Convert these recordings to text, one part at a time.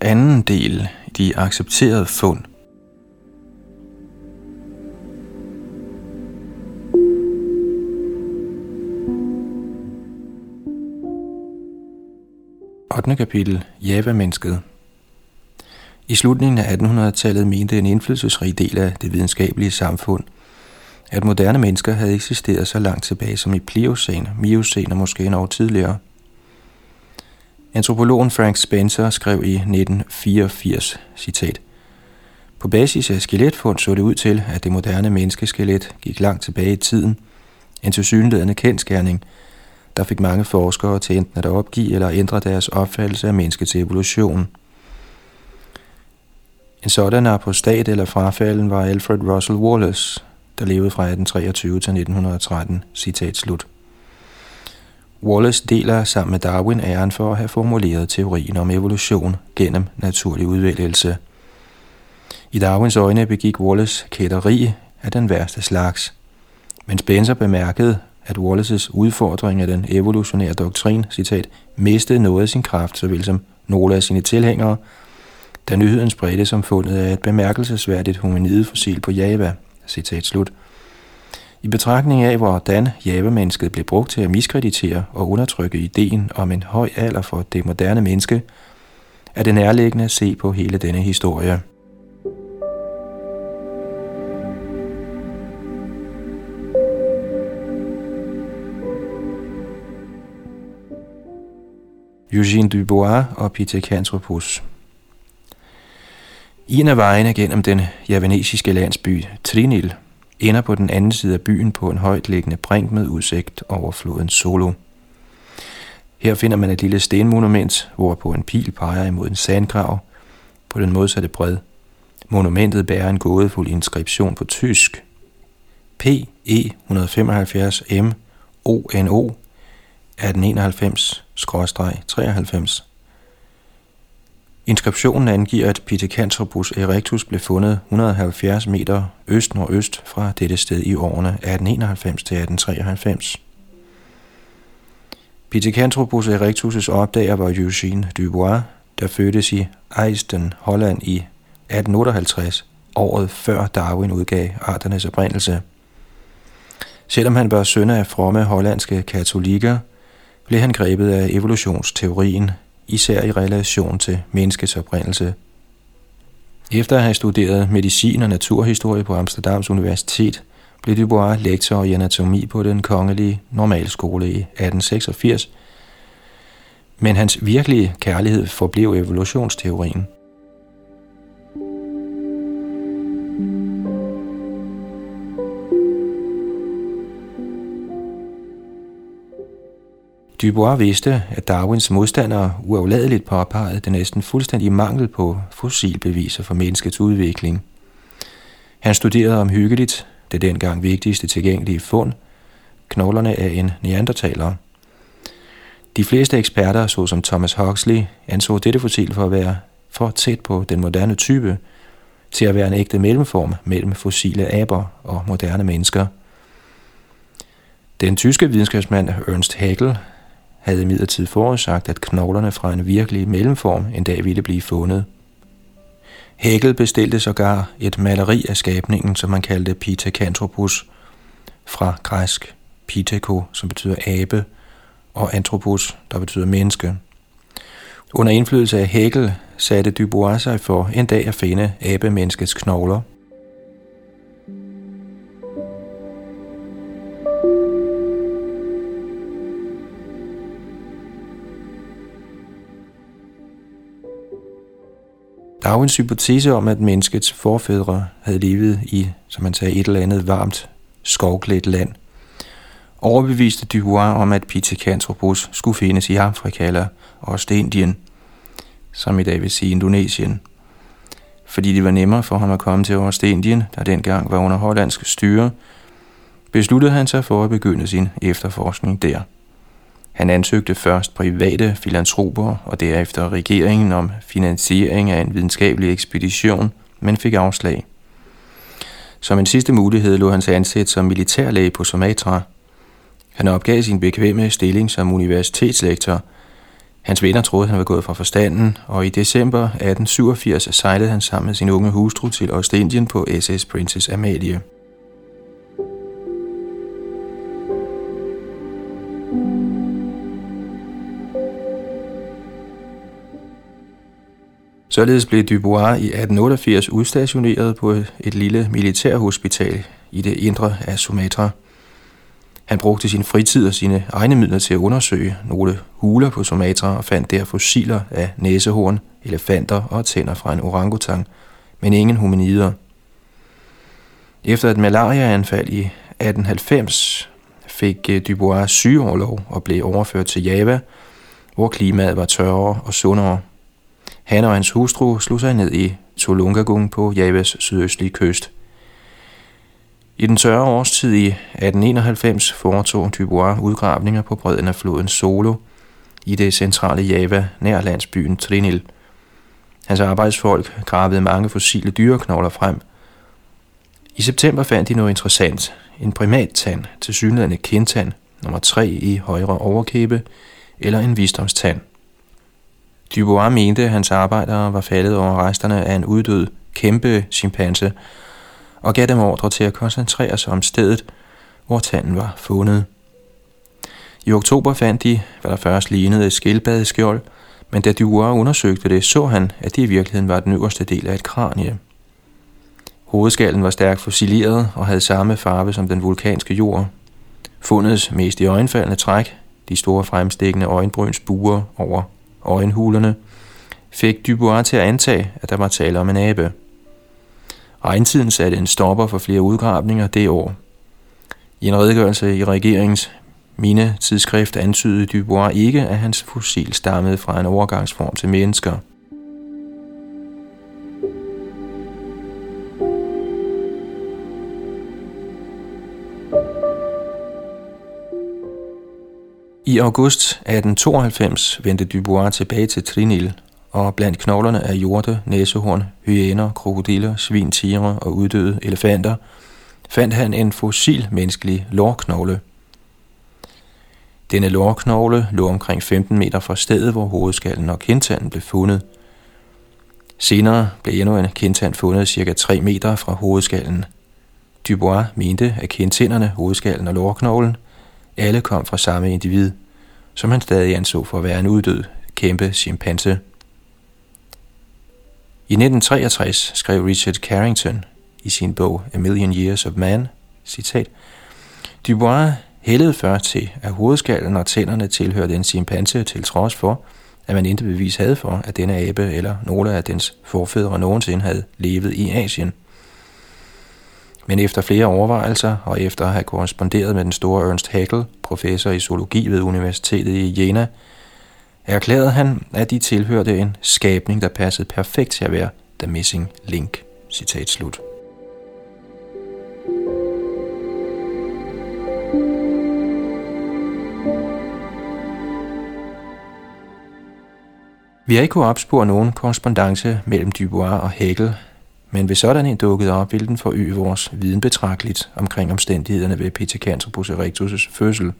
Anden del. De accepterede fund. Ottende kapitel. Java-mennesket. I slutningen af 1800-tallet mente en indflydelsesrig del af det videnskabelige samfund, at moderne mennesker havde eksisteret så langt tilbage som i Pliocene, Miocæn og måske endnu tidligere – Antropologen Frank Spencer skrev i 1984, citat, På basis af skeletfund så det ud til, at det moderne menneskeskelet gik langt tilbage i tiden, en tilsyneladende kendskærning, der fik mange forskere til enten at opgive eller ændre deres opfattelse af menneskets evolution. En sådan apostat eller frafalden var Alfred Russel Wallace, der levede fra 1823 til 1913, citat slut. Wallace deler sammen med Darwin æren for at have formuleret teorien om evolution gennem naturlig udvælgelse. I Darwins øjne begik Wallace kætteri af den værste slags. Men Spencer bemærkede, at Wallaces udfordring af den evolutionære doktrin, citat, mistede noget af sin kraft, såvel som nogle af sine tilhængere, da nyheden spredte som fundet af et bemærkelsesværdigt hominidefossil på Java, citat slut. I betragtning af, hvordan java-mennesket blev brugt til at miskreditere og undertrykke ideen om en høj alder for det moderne menneske, er det nærliggende at se på hele denne historie. Eugène Dubois og Pithecanthropus I en af vejene gennem den javanesiske landsby Trinil ender på den anden side af byen på en højt liggende brink med udsigt over floden Solo. Her finder man et lille stenmonument, hvorpå en pil peger imod en sandgrav på den modsatte bred. Monumentet bærer en gådefuld inskription på tysk. PE 175 M ONO 1891-93 Inskriptionen angiver, at Pithecanthropus erectus blev fundet 170 meter øst-nordøst fra dette sted i årene 1891 til 1893. Pithecanthropus erectus' opdager var Eugène Dubois, der fødtes i Eisten, Holland i 1858, året før Darwin udgav arternes oprindelse. Selvom han var søn af fromme hollandske katolikker, blev han grebet af evolutionsteorien især i relation til menneskets oprindelse. Efter at have studeret medicin og naturhistorie på Amsterdams Universitet, blev Dubois lektor i anatomi på den kongelige normalskole i 1886, men hans virkelige kærlighed forblev evolutionsteorien – Dubois vidste, at Darwins modstandere uafladeligt påpegede den næsten fuldstændig mangel på fossilbeviser for menneskets udvikling. Han studerede omhyggeligt det dengang vigtigste tilgængelige fund, knoglerne af en neandertaler. De fleste eksperter, såsom Thomas Huxley, anså dette fossil for at være for tæt på den moderne type, til at være en ægte mellemform mellem fossile aber og moderne mennesker. Den tyske videnskabsmand Ernst Haeckel havde imidlertid forudsagt, at knoglerne fra en virkelig mellemform en dag ville blive fundet. Hækkel bestilte sågar et maleri af skabningen, som man kaldte Pithecanthropus, fra græsk Pitheko, som betyder abe, og Anthropos, der betyder menneske. Under indflydelse af Hækkel satte Dubois sig for en dag at finde abemenneskets knogler – Darwins hypotese om, at menneskets forfædre havde levet i, som man sagde, et eller andet varmt, skovklædt land, overbeviste Dubois om, at Pithecanthropus skulle findes i Afrika eller Ostindien, som i dag vil sige Indonesien. Fordi det var nemmere for ham at komme til Ostindien, der dengang var under hollandsk styre, besluttede han sig for at begynde sin efterforskning der. Han ansøgte først private filantroper og derefter regeringen om finansiering af en videnskabelig ekspedition, men fik afslag. Som en sidste mulighed lå sig ansætte som militærlæge på Sumatra. Han opgav sin bekvemme stilling som universitetslektor. Hans venner troede, han var gået fra forstanden, og i december 1887 sejlede han sammen med sin unge hustru til Ostindien på SS Princess Amalie. Således blev Dubois i 1888 udstationeret på et lille militærhospital i det indre af Sumatra. Han brugte sin fritid og sine egne midler til at undersøge nogle huler på Sumatra og fandt der fossiler af næsehorn, elefanter og tænder fra en orangutang, men ingen hominider. Efter et malariaanfald i 1890 fik eh, Dubois sygeårlov og blev overført til Java, hvor klimaet var tørrere og sundere. Han og hans hustru slog sig ned i Tulungagung på Javas sydøstlige kyst. I den tørre årstid i 1891 foretog Dubois udgravninger på bredden af floden Solo i det centrale Java nær landsbyen Trinil. Hans arbejdsfolk gravede mange fossile dyreknogler frem. I september fandt de noget interessant. En primattand, til synligheden kindtand, nummer 3 i højre overkæbe, eller en visdomstand. Dubois mente, at hans arbejdere var faldet over resterne af en uddød kæmpe chimpanse, og gav dem ordre til at koncentrere sig om stedet, hvor tanden var fundet. I oktober fandt de, hvad der først lignede et skildpaddeskjold, men da Dubois undersøgte det, så han, at det i virkeligheden var den øverste del af et kranie. Hovedskallen var stærkt fossileret og havde samme farve som den vulkanske jord. Fundets mest i øjenfaldende træk, de store fremstikkende øjenbryns buer over øjenhulerne, fik Dubois til at antage, at der var tale om en abe. Regntiden satte en stopper for flere udgravninger det år. I en redegørelse i regeringens mine tidsskrift antydede Dubois ikke, at hans fossil stammede fra en overgangsform til mennesker. I august 1892 vendte Dubois tilbage til Trinil og blandt knoglerne af hjorte, næsehorn, hyæner, krokodiller, svin, tigre og uddøde elefanter, fandt han en fossil menneskelig lårknogle. Denne lårknogle lå omkring 15 meter fra stedet, hvor hovedskallen og kindtanden blev fundet. Senere blev endnu en kindtand fundet cirka 3 meter fra hovedskallen. Dubois mente, at kindtænderne, hovedskallen og lårknoglen alle kom fra samme individ, som han stadig anså for at være en uddød kæmpe chimpanse. I 1963 skrev Richard Carrington i sin bog A Million Years of Man, citat, Dubois hældede før til, at hovedskallen og tænderne tilhørte en chimpanse til trods for, at man intet bevis havde for, at denne abe eller nogle af dens forfædre nogensinde havde levet i Asien. Men efter flere overvejelser og efter at have korresponderet med den store Ernst Haeckel, professor i zoologi ved Universitetet i Jena, erklærede han, at de tilhørte en skabning, der passede perfekt til at være The Missing Link. Citat slut. Vi har ikke kunnet opspore nogen korrespondence mellem Dubois og Hegel, men hvis sådan en dukkede op, ville den forøge vores viden betragteligt omkring omstændighederne ved Pithecanthropus erectus' fødsel.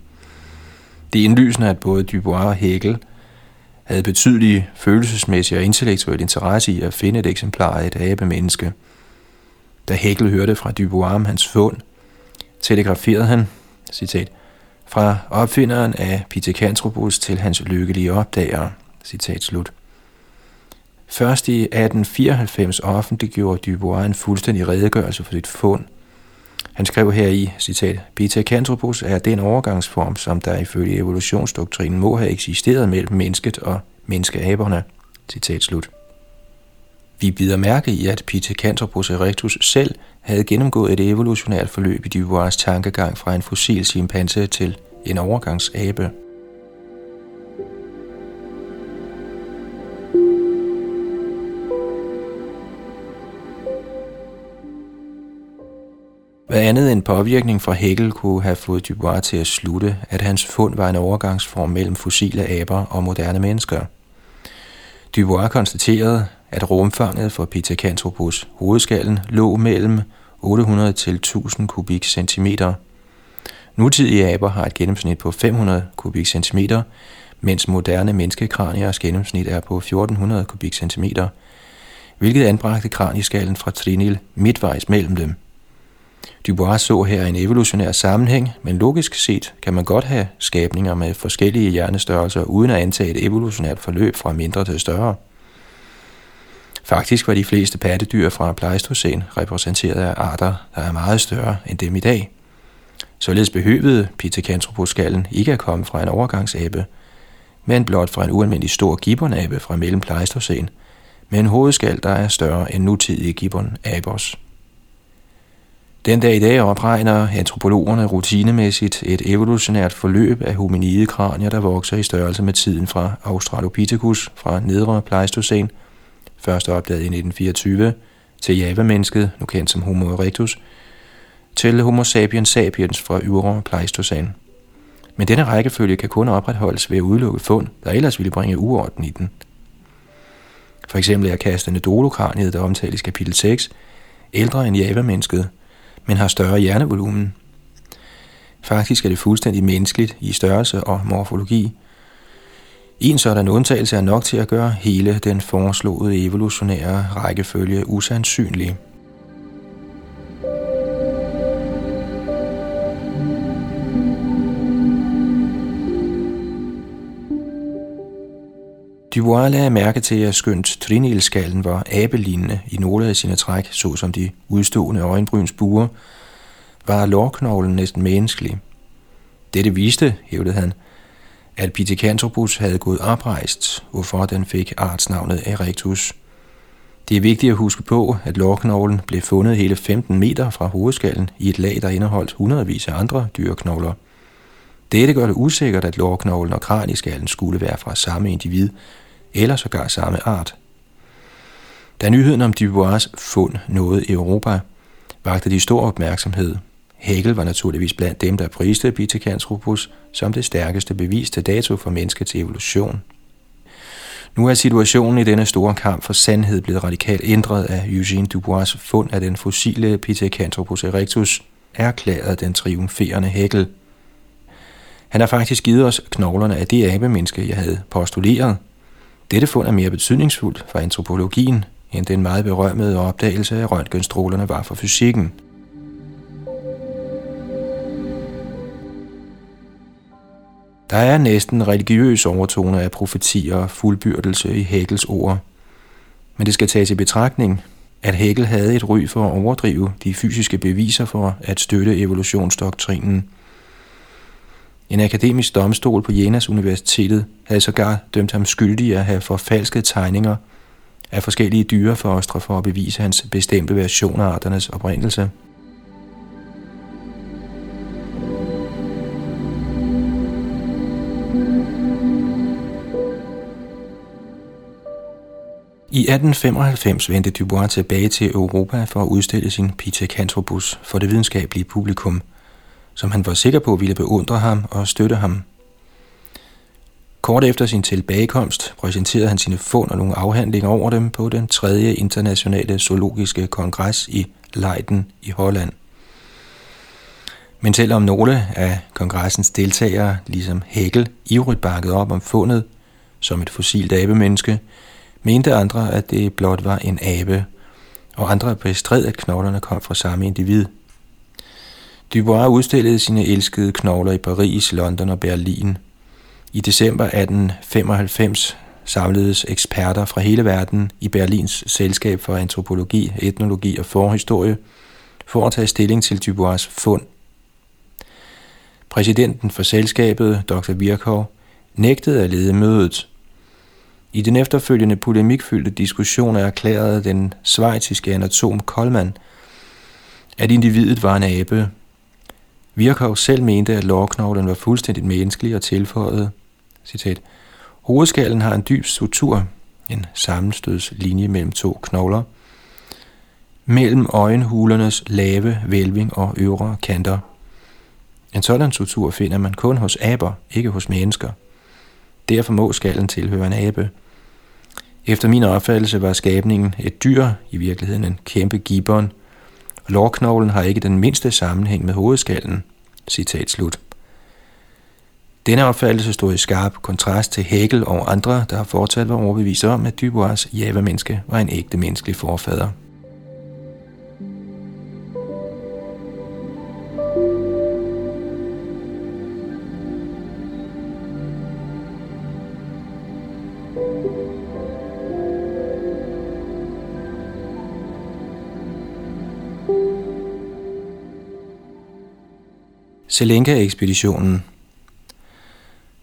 Det er indlysende, at både Dubois og Hegel – havde betydelig følelsesmæssig og intellektuel interesse i at finde et eksemplar af et abemenneske. Da Hegel hørte fra Dubois om hans fund, telegraferede han, citat, fra opfinderen af Pithecanthropus til hans lykkelige opdager, citat slut. Først i 1894 offentliggjorde Dubois en fuldstændig redegørelse for sit fund – han skrev her i, citat, Pithecanthropus er den overgangsform, som der ifølge evolutionsdoktrinen må have eksisteret mellem mennesket og menneskeaberne. Citat slut. Vi bider mærke i, at Pithecanthropus erectus selv havde gennemgået et evolutionært forløb i Dubois tankegang fra en fossil chimpanse til en overgangsabe. Hvad andet end påvirkning fra Hegel kunne have fået Dubois til at slutte, at hans fund var en overgangsform mellem fossile aber og moderne mennesker. Dubois konstaterede, at rumfanget for Pithecanthropus hovedskallen lå mellem 800 til 1000 kubikcentimeter. Nutidige aber har et gennemsnit på 500 kubikcentimeter, mens moderne menneskekraniers gennemsnit er på 1400 kubikcentimeter, hvilket anbragte kranieskallen fra Trinil midtvejs mellem dem. Dubois så her en evolutionær sammenhæng, men logisk set kan man godt have skabninger med forskellige hjernestørrelser uden at antage et evolutionært forløb fra mindre til større. Faktisk var de fleste pattedyr fra Pleistocæn repræsenteret af arter, der er meget større end dem i dag. Således behøvede Pithecanthropus-skallen ikke at komme fra en overgangsabe, men blot fra en ualmindelig stor gibbonabe fra mellem Pleistocene, med en hovedskal, der er større end nutidige gibbonabers. Den dag i dag opregner antropologerne rutinemæssigt et evolutionært forløb af hominide kranier, der vokser i størrelse med tiden fra Australopithecus fra nedre Pleistocæn, først opdaget i 1924, til javamennesket, nu kendt som Homo erectus, til Homo sapiens sapiens fra øvre Pleistocæn. Men denne rækkefølge kan kun opretholdes ved at udelukke fund, der ellers ville bringe uorden i den. For eksempel er kastende dolokraniet, der omtales i kapitel 6, ældre end javamennesket, mennesket men har større hjernevolumen. Faktisk er det fuldstændig menneskeligt i størrelse og morfologi. En sådan undtagelse er nok til at gøre hele den foreslåede evolutionære rækkefølge usandsynlig. Dubois lagde mærke til, at skønt trinilskallen var abelignende i nogle af sine træk, såsom de udstående øjenbryns buer, var lårknoglen næsten menneskelig. Dette viste, hævdede han, at Pithecanthropus havde gået oprejst, hvorfor den fik artsnavnet Erectus. Det er vigtigt at huske på, at lårknoglen blev fundet hele 15 meter fra hovedskallen i et lag, der indeholdt hundredvis af andre dyreknogler. Dette gør det usikkert, at lårknoglen og kranieskallen skulle være fra samme individ, eller sågar samme art. Da nyheden om Dubois fund nåede i Europa, vagte de stor opmærksomhed. Hegel var naturligvis blandt dem, der priste Pithecanthropus som det stærkeste bevis til dato for menneskets evolution. Nu er situationen i denne store kamp for sandhed blevet radikalt ændret af Eugene Dubois fund af den fossile Pithecanthropus erectus, erklæret den triumferende Hegel. Han har faktisk givet os knoglerne af det abemenneske, jeg havde postuleret, dette fund er mere betydningsfuldt for antropologien, end den meget berømmede opdagelse af røntgenstrålerne var for fysikken. Der er næsten religiøs overtoner af profetier og fuldbyrdelse i Hegels ord. Men det skal tages i betragtning, at Hegel havde et ry for at overdrive de fysiske beviser for at støtte evolutionsdoktrinen – en akademisk domstol på Jenas Universitetet havde sågar dømt ham skyldig at have forfalsket tegninger af forskellige dyrefostre for at bevise hans bestemte version af arternes oprindelse. I 1895 vendte Dubois tilbage til Europa for at udstille sin Pithecanthropus for det videnskabelige publikum – som han var sikker på ville beundre ham og støtte ham. Kort efter sin tilbagekomst præsenterede han sine fund og nogle afhandlinger over dem på den tredje internationale zoologiske kongres i Leiden i Holland. Men selvom nogle af kongressens deltagere, ligesom Hegel, ivrigt bakkede op om fundet som et fossilt abemenneske, mente andre, at det blot var en abe, og andre bestred, at knoglerne kom fra samme individ – Dubois udstillede sine elskede knogler i Paris, London og Berlin. I december 1895 samledes eksperter fra hele verden i Berlins Selskab for Antropologi, Etnologi og Forhistorie for at tage stilling til Dubois fund. Præsidenten for selskabet, Dr. Virchow, nægtede at lede mødet. I den efterfølgende polemikfyldte diskussion erklærede den svejtiske anatom Kollmann, at individet var en abe, Virchow selv mente, at lårknoglen var fuldstændig menneskelig og tilføjede, citat, Hovedskallen har en dyb struktur, en sammenstødslinje mellem to knogler, mellem øjenhulernes lave, vælving og øvre kanter. En sådan struktur finder man kun hos aber, ikke hos mennesker. Derfor må skallen tilhøre en abe. Efter min opfattelse var skabningen et dyr, i virkeligheden en kæmpe gibbon, Lårknoglen har ikke den mindste sammenhæng med hovedskallen. Citat slut. Denne opfattelse stod i skarp kontrast til Hegel og andre, der har fortsat var overbevist om, at Dubois java-menneske var en ægte menneskelig forfader. Selenka-ekspeditionen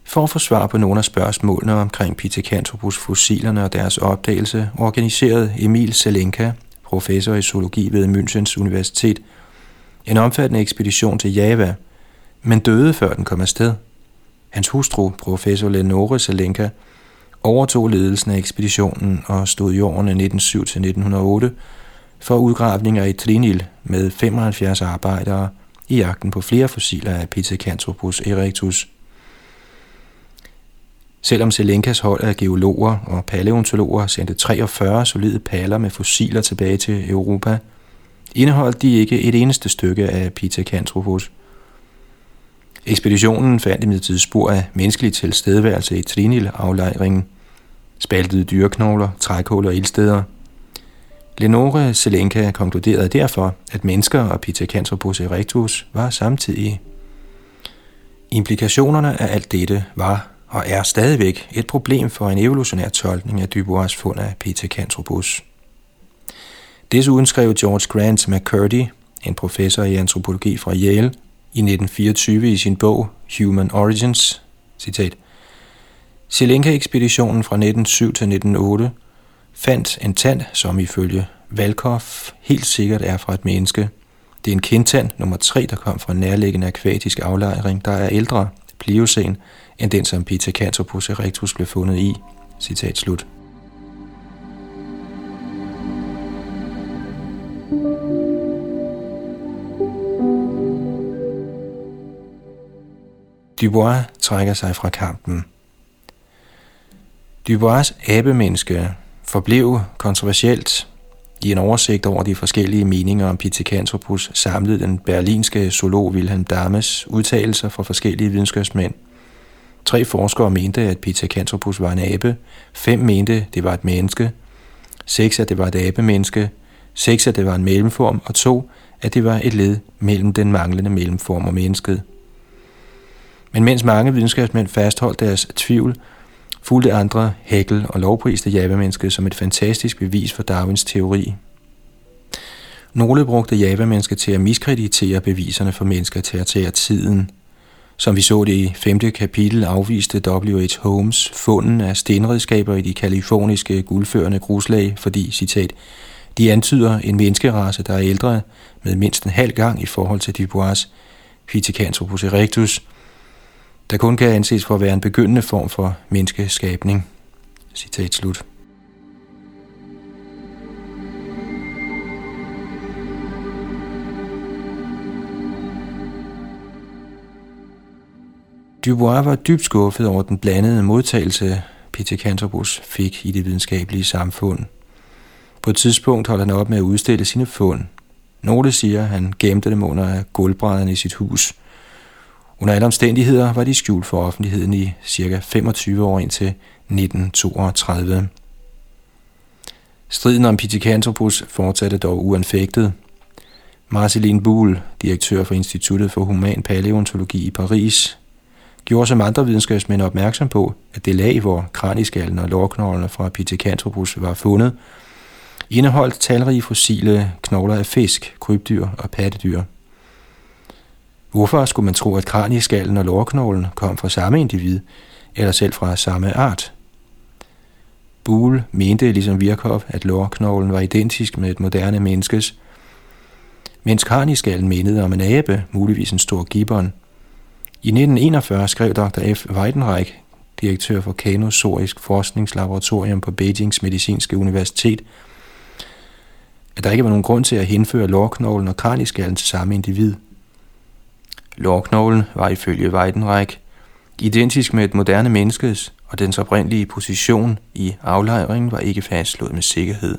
For at få svar på nogle af spørgsmålene omkring Pithecanthropus fossilerne og deres opdagelse, organiserede Emil Selenka, professor i zoologi ved Münchens Universitet, en omfattende ekspedition til Java, men døde før den kom afsted. Hans hustru, professor Lenore Selenka, overtog ledelsen af ekspeditionen og stod i årene 1907-1908 for udgravninger i Trinil med 75 arbejdere – i jagten på flere fossiler af Pithecanthropus erectus. Selvom Selenkas hold af geologer og paleontologer sendte 43 solide paler med fossiler tilbage til Europa, indeholdt de ikke et eneste stykke af Pithecanthropus. Ekspeditionen fandt imidlertid spor af menneskelig tilstedeværelse i Trinil-aflejringen, spaltede dyreknogler, trækhuller og ildsteder – Lenore Selenka konkluderede derfor, at mennesker og Pithecanthropus erectus var samtidige. Implikationerne af alt dette var og er stadigvæk et problem for en evolutionær tolkning af Dubois fund af Pithecanthropus. Desuden skrev George Grant McCurdy, en professor i antropologi fra Yale, i 1924 i sin bog Human Origins, citat, Selenka-ekspeditionen fra 1907 til 1908 fandt en tand, som ifølge Valkoff helt sikkert er fra et menneske. Det er en kindtand nummer 3, der kom fra en nærliggende akvatisk aflejring, der er ældre, pliocen, end den, som Pithecanthropus erectus blev fundet i. Citat slut. Dubois trækker sig fra kampen. Dubois abemenneske forblev kontroversielt. I en oversigt over de forskellige meninger om Pithecanthropus samlede den berlinske zoolog Wilhelm Dames udtalelser fra forskellige videnskabsmænd. Tre forskere mente, at Pithecanthropus var en abe, fem mente, det var et menneske, seks, at det var et abemenneske, seks, at det var en mellemform, og to, at det var et led mellem den manglende mellemform og mennesket. Men mens mange videnskabsmænd fastholdt deres tvivl, fulgte andre Hegel og lovpriste Java-mennesket som et fantastisk bevis for Darwins teori. Nogle brugte Java-mennesket til at miskreditere beviserne for mennesker til at tage tiden. Som vi så det i 5. kapitel afviste W.H. Holmes funden af stenredskaber i de kaliforniske guldførende gruslag, fordi, citat, de antyder en menneskerace, der er ældre med mindst en halv gang i forhold til Dubois Pithecanthropus erectus – der kun kan anses for at være en begyndende form for menneskeskabning. Citat slut. Dubois var dybt skuffet over den blandede modtagelse, Pithecanthropus fik i det videnskabelige samfund. På et tidspunkt holdt han op med at udstille sine fund. Nogle siger, at han gemte dem under gulvbrædderne i sit hus – under alle omstændigheder var de skjult for offentligheden i cirka 25 år indtil 1932. Striden om Pithecanthropus fortsatte dog uanfægtet. Marceline Buhl, direktør for Instituttet for Human Paleontologi i Paris, gjorde som andre videnskabsmænd opmærksom på, at det lag, hvor kraniskallen og lårknoglerne fra Pithecanthropus var fundet, indeholdt talrige fossile knogler af fisk, krybdyr og pattedyr. Hvorfor skulle man tro, at kranieskallen og lårknoglen kom fra samme individ, eller selv fra samme art? Buhl mente ligesom Virchow, at lårknoglen var identisk med et moderne menneskes, mens kranieskallen mindede om en abe, muligvis en stor gibbon. I 1941 skrev Dr. F. Weidenreich, direktør for Kanosorisk Forskningslaboratorium på Beijings Medicinske Universitet, at der ikke var nogen grund til at henføre lårknoglen og kranieskallen til samme individ – Lårknoglen var ifølge Weidenreich identisk med et moderne menneskes, og dens oprindelige position i aflejringen var ikke fastslået med sikkerhed.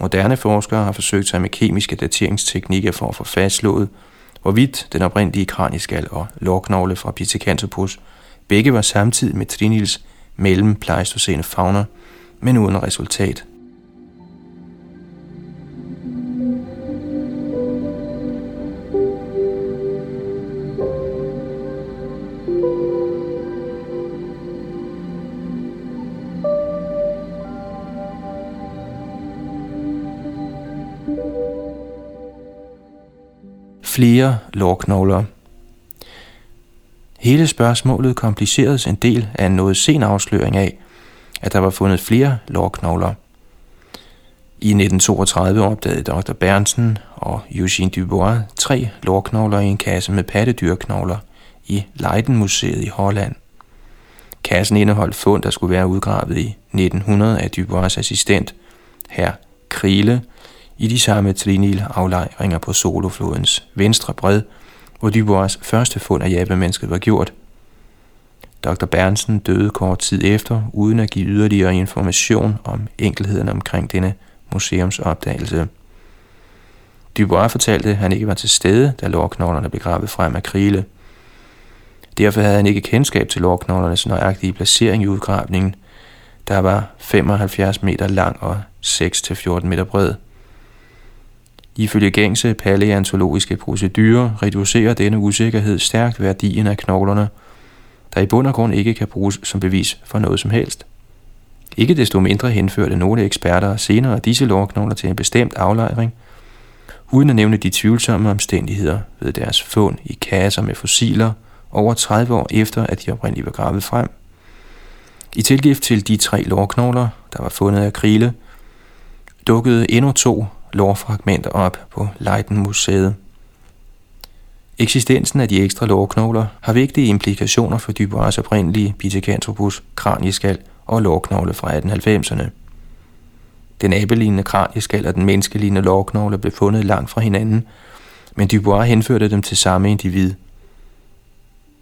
Moderne forskere har forsøgt sig med kemiske dateringsteknikker for at få fastslået, Hvorvidt den oprindelige kranieskal og lårknogle fra Pithecanthropus begge var samtidig med Trinils mellem pleistocene fauna, men uden resultat. Flere lårknogler. Hele spørgsmålet kompliceredes en del af en noget sen afsløring af, at der var fundet flere lårknogler. I 1932 opdagede Dr. Bernsen og Eugene Dubois tre lårknogler i en kasse med pattedyrknogler i Leidenmuseet i Holland. Kassen indeholdt fund, der skulle være udgravet i 1900 af Dubois' assistent, herr Krile, i de samme Trinil-aflejringer på Soloflodens venstre bred, hvor Dubois første fund af jabemennesket var gjort. Dr. Bernsen døde kort tid efter, uden at give yderligere information om enkelheden omkring denne museumsopdagelse. Dubois fortalte, at han ikke var til stede, da lårknoglerne blev gravet frem af Krile. Derfor havde han ikke kendskab til lårknoglernes nøjagtige placering i udgravningen, der var 75 meter lang og 6-14 meter bred. Ifølge gængse paleontologiske procedurer reducerer denne usikkerhed stærkt værdien af knoglerne, der i bund og grund ikke kan bruges som bevis for noget som helst. Ikke desto mindre henførte nogle eksperter senere disse lårknogler til en bestemt aflejring, uden at nævne de tvivlsomme omstændigheder ved deres fund i kasser med fossiler over 30 år efter, at de oprindeligt var gravet frem. I tilgift til de tre lårknogler, der var fundet af Krile, dukkede endnu to lårfragmenter op på Leiden-museet. Eksistensen af de ekstra lårknogler har vigtige implikationer for Dubois' oprindelige Pithecanthropus kranieskal og lårknogle fra 1890'erne. Den abelignende kranieskal og den menneskelignende lårknogle blev fundet langt fra hinanden, men Dubois henførte dem til samme individ.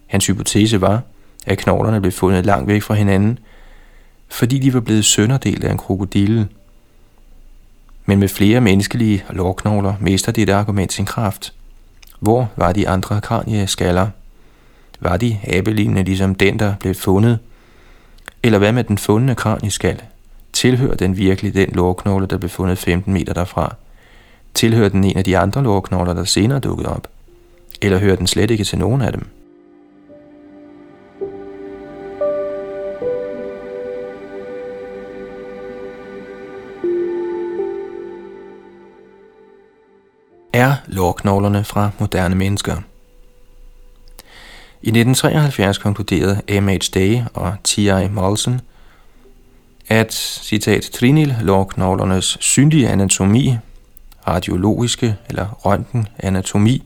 Hans hypotese var, at knoglerne blev fundet langt væk fra hinanden, fordi de var blevet sønderdelt af en krokodille – men med flere menneskelige lårknogler mister dette argument sin kraft. Hvor var de andre kranieskaller? Var de abelignende ligesom den, der blev fundet? Eller hvad med den fundne kranieskal? Tilhører den virkelig den lårknogle, der blev fundet 15 meter derfra? Tilhører den en af de andre lårknogler, der senere dukkede op? Eller hører den slet ikke til nogen af dem? Er lårknoglerne fra moderne mennesker. I 1973 konkluderede M.H. Day og T.I. Molson, at, citat, trinil lårknoglernes synlige anatomi, radiologiske eller røntgenanatomi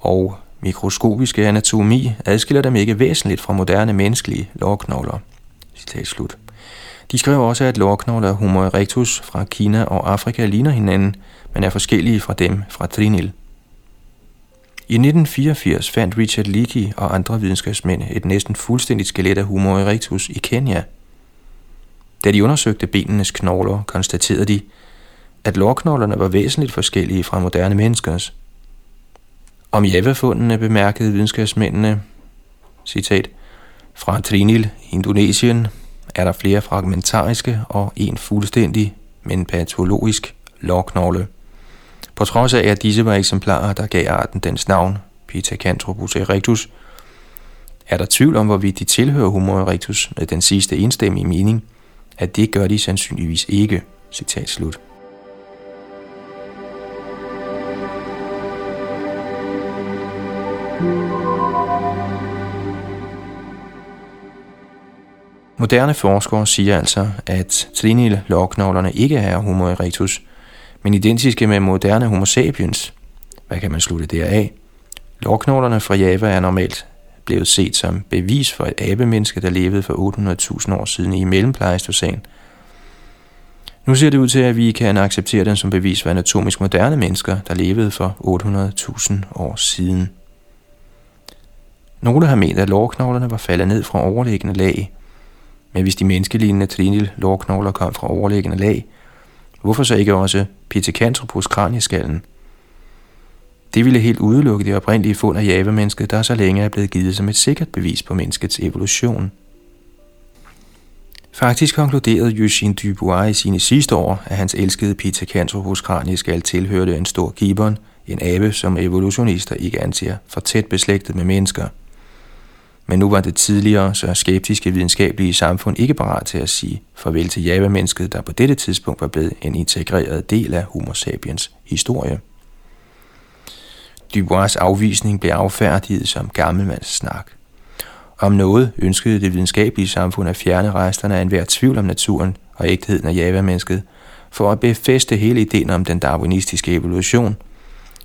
og mikroskopiske anatomi adskiller dem ikke væsentligt fra moderne menneskelige lårknogler. Citat slut. De skrev også, at lårknogler Homo erectus fra Kina og Afrika ligner hinanden, men er forskellige fra dem fra Trinil. I 1984 fandt Richard Leakey og andre videnskabsmænd et næsten fuldstændigt skelet af Homo erectus i Kenya. Da de undersøgte benenes knogler, konstaterede de, at lårknoglerne var væsentligt forskellige fra moderne menneskers. Om javafundene bemærkede videnskabsmændene, citat, fra Trinil, Indonesien, er der flere fragmentariske og en fuldstændig, men patologisk lårknogle. På trods af, at disse var eksemplarer, der gav arten dens navn, Pithecanthropus erectus, er der tvivl om, hvorvidt de tilhører Homo erectus med den sidste enstemmige mening, at det gør de sandsynligvis ikke. Citat slut. Moderne forskere siger altså, at trinil-lårknoglerne ikke er Homo erectus, men identiske med moderne Homo sapiens. Hvad kan man slutte deraf? Lårknoglerne fra Java er normalt blevet set som bevis for et abemenneske, der levede for 800.000 år siden i mellempleistocæn. Nu ser det ud til, at vi kan acceptere den som bevis for anatomisk moderne mennesker, der levede for 800.000 år siden. Nogle har ment, at lårknoglerne var faldet ned fra overliggende lag, men hvis de menneskelignende trinil lårknogler kom fra overliggende lag, hvorfor så ikke også Pithecanthropus kranieskallen? Det ville helt udelukke det oprindelige fund af javemennesket, der så længe er blevet givet som et sikkert bevis på menneskets evolution. Faktisk konkluderede Eugene Dubois i sine sidste år, at hans elskede Pithecanthropus kranieskal tilhørte en stor gibbon, en abe, som evolutionister ikke anser for tæt beslægtet med mennesker. Men nu var det tidligere så skeptiske videnskabelige samfund ikke parat til at sige farvel til Java-mennesket, der på dette tidspunkt var blevet en integreret del af Homo sapiens historie. Dubois afvisning blev affærdiget som gammelmands snak. Om noget ønskede det videnskabelige samfund at fjerne resterne af enhver tvivl om naturen og ægtheden af Java-mennesket, for at befæste hele ideen om den darwinistiske evolution,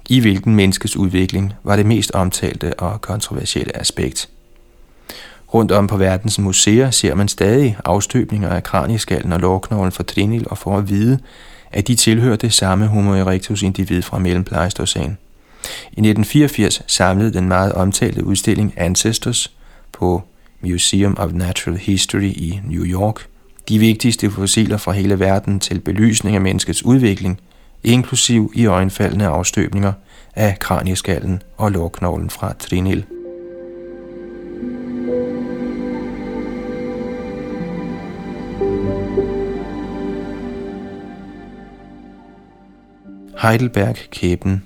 i hvilken menneskets udvikling var det mest omtalte og kontroversielle aspekt. Rundt om på verdens museer ser man stadig afstøbninger af kranieskallen og lårknoglen fra Trinil og for at vide, at de tilhører det samme Homo erectus individ fra mellempleistocæn. I 1984 samlede den meget omtalte udstilling Ancestors på Museum of Natural History i New York de vigtigste fossiler fra hele verden til belysning af menneskets udvikling, inklusiv i øjenfaldende afstøbninger af kranieskallen og lårknoglen fra Trinil. Heidelberg-kæben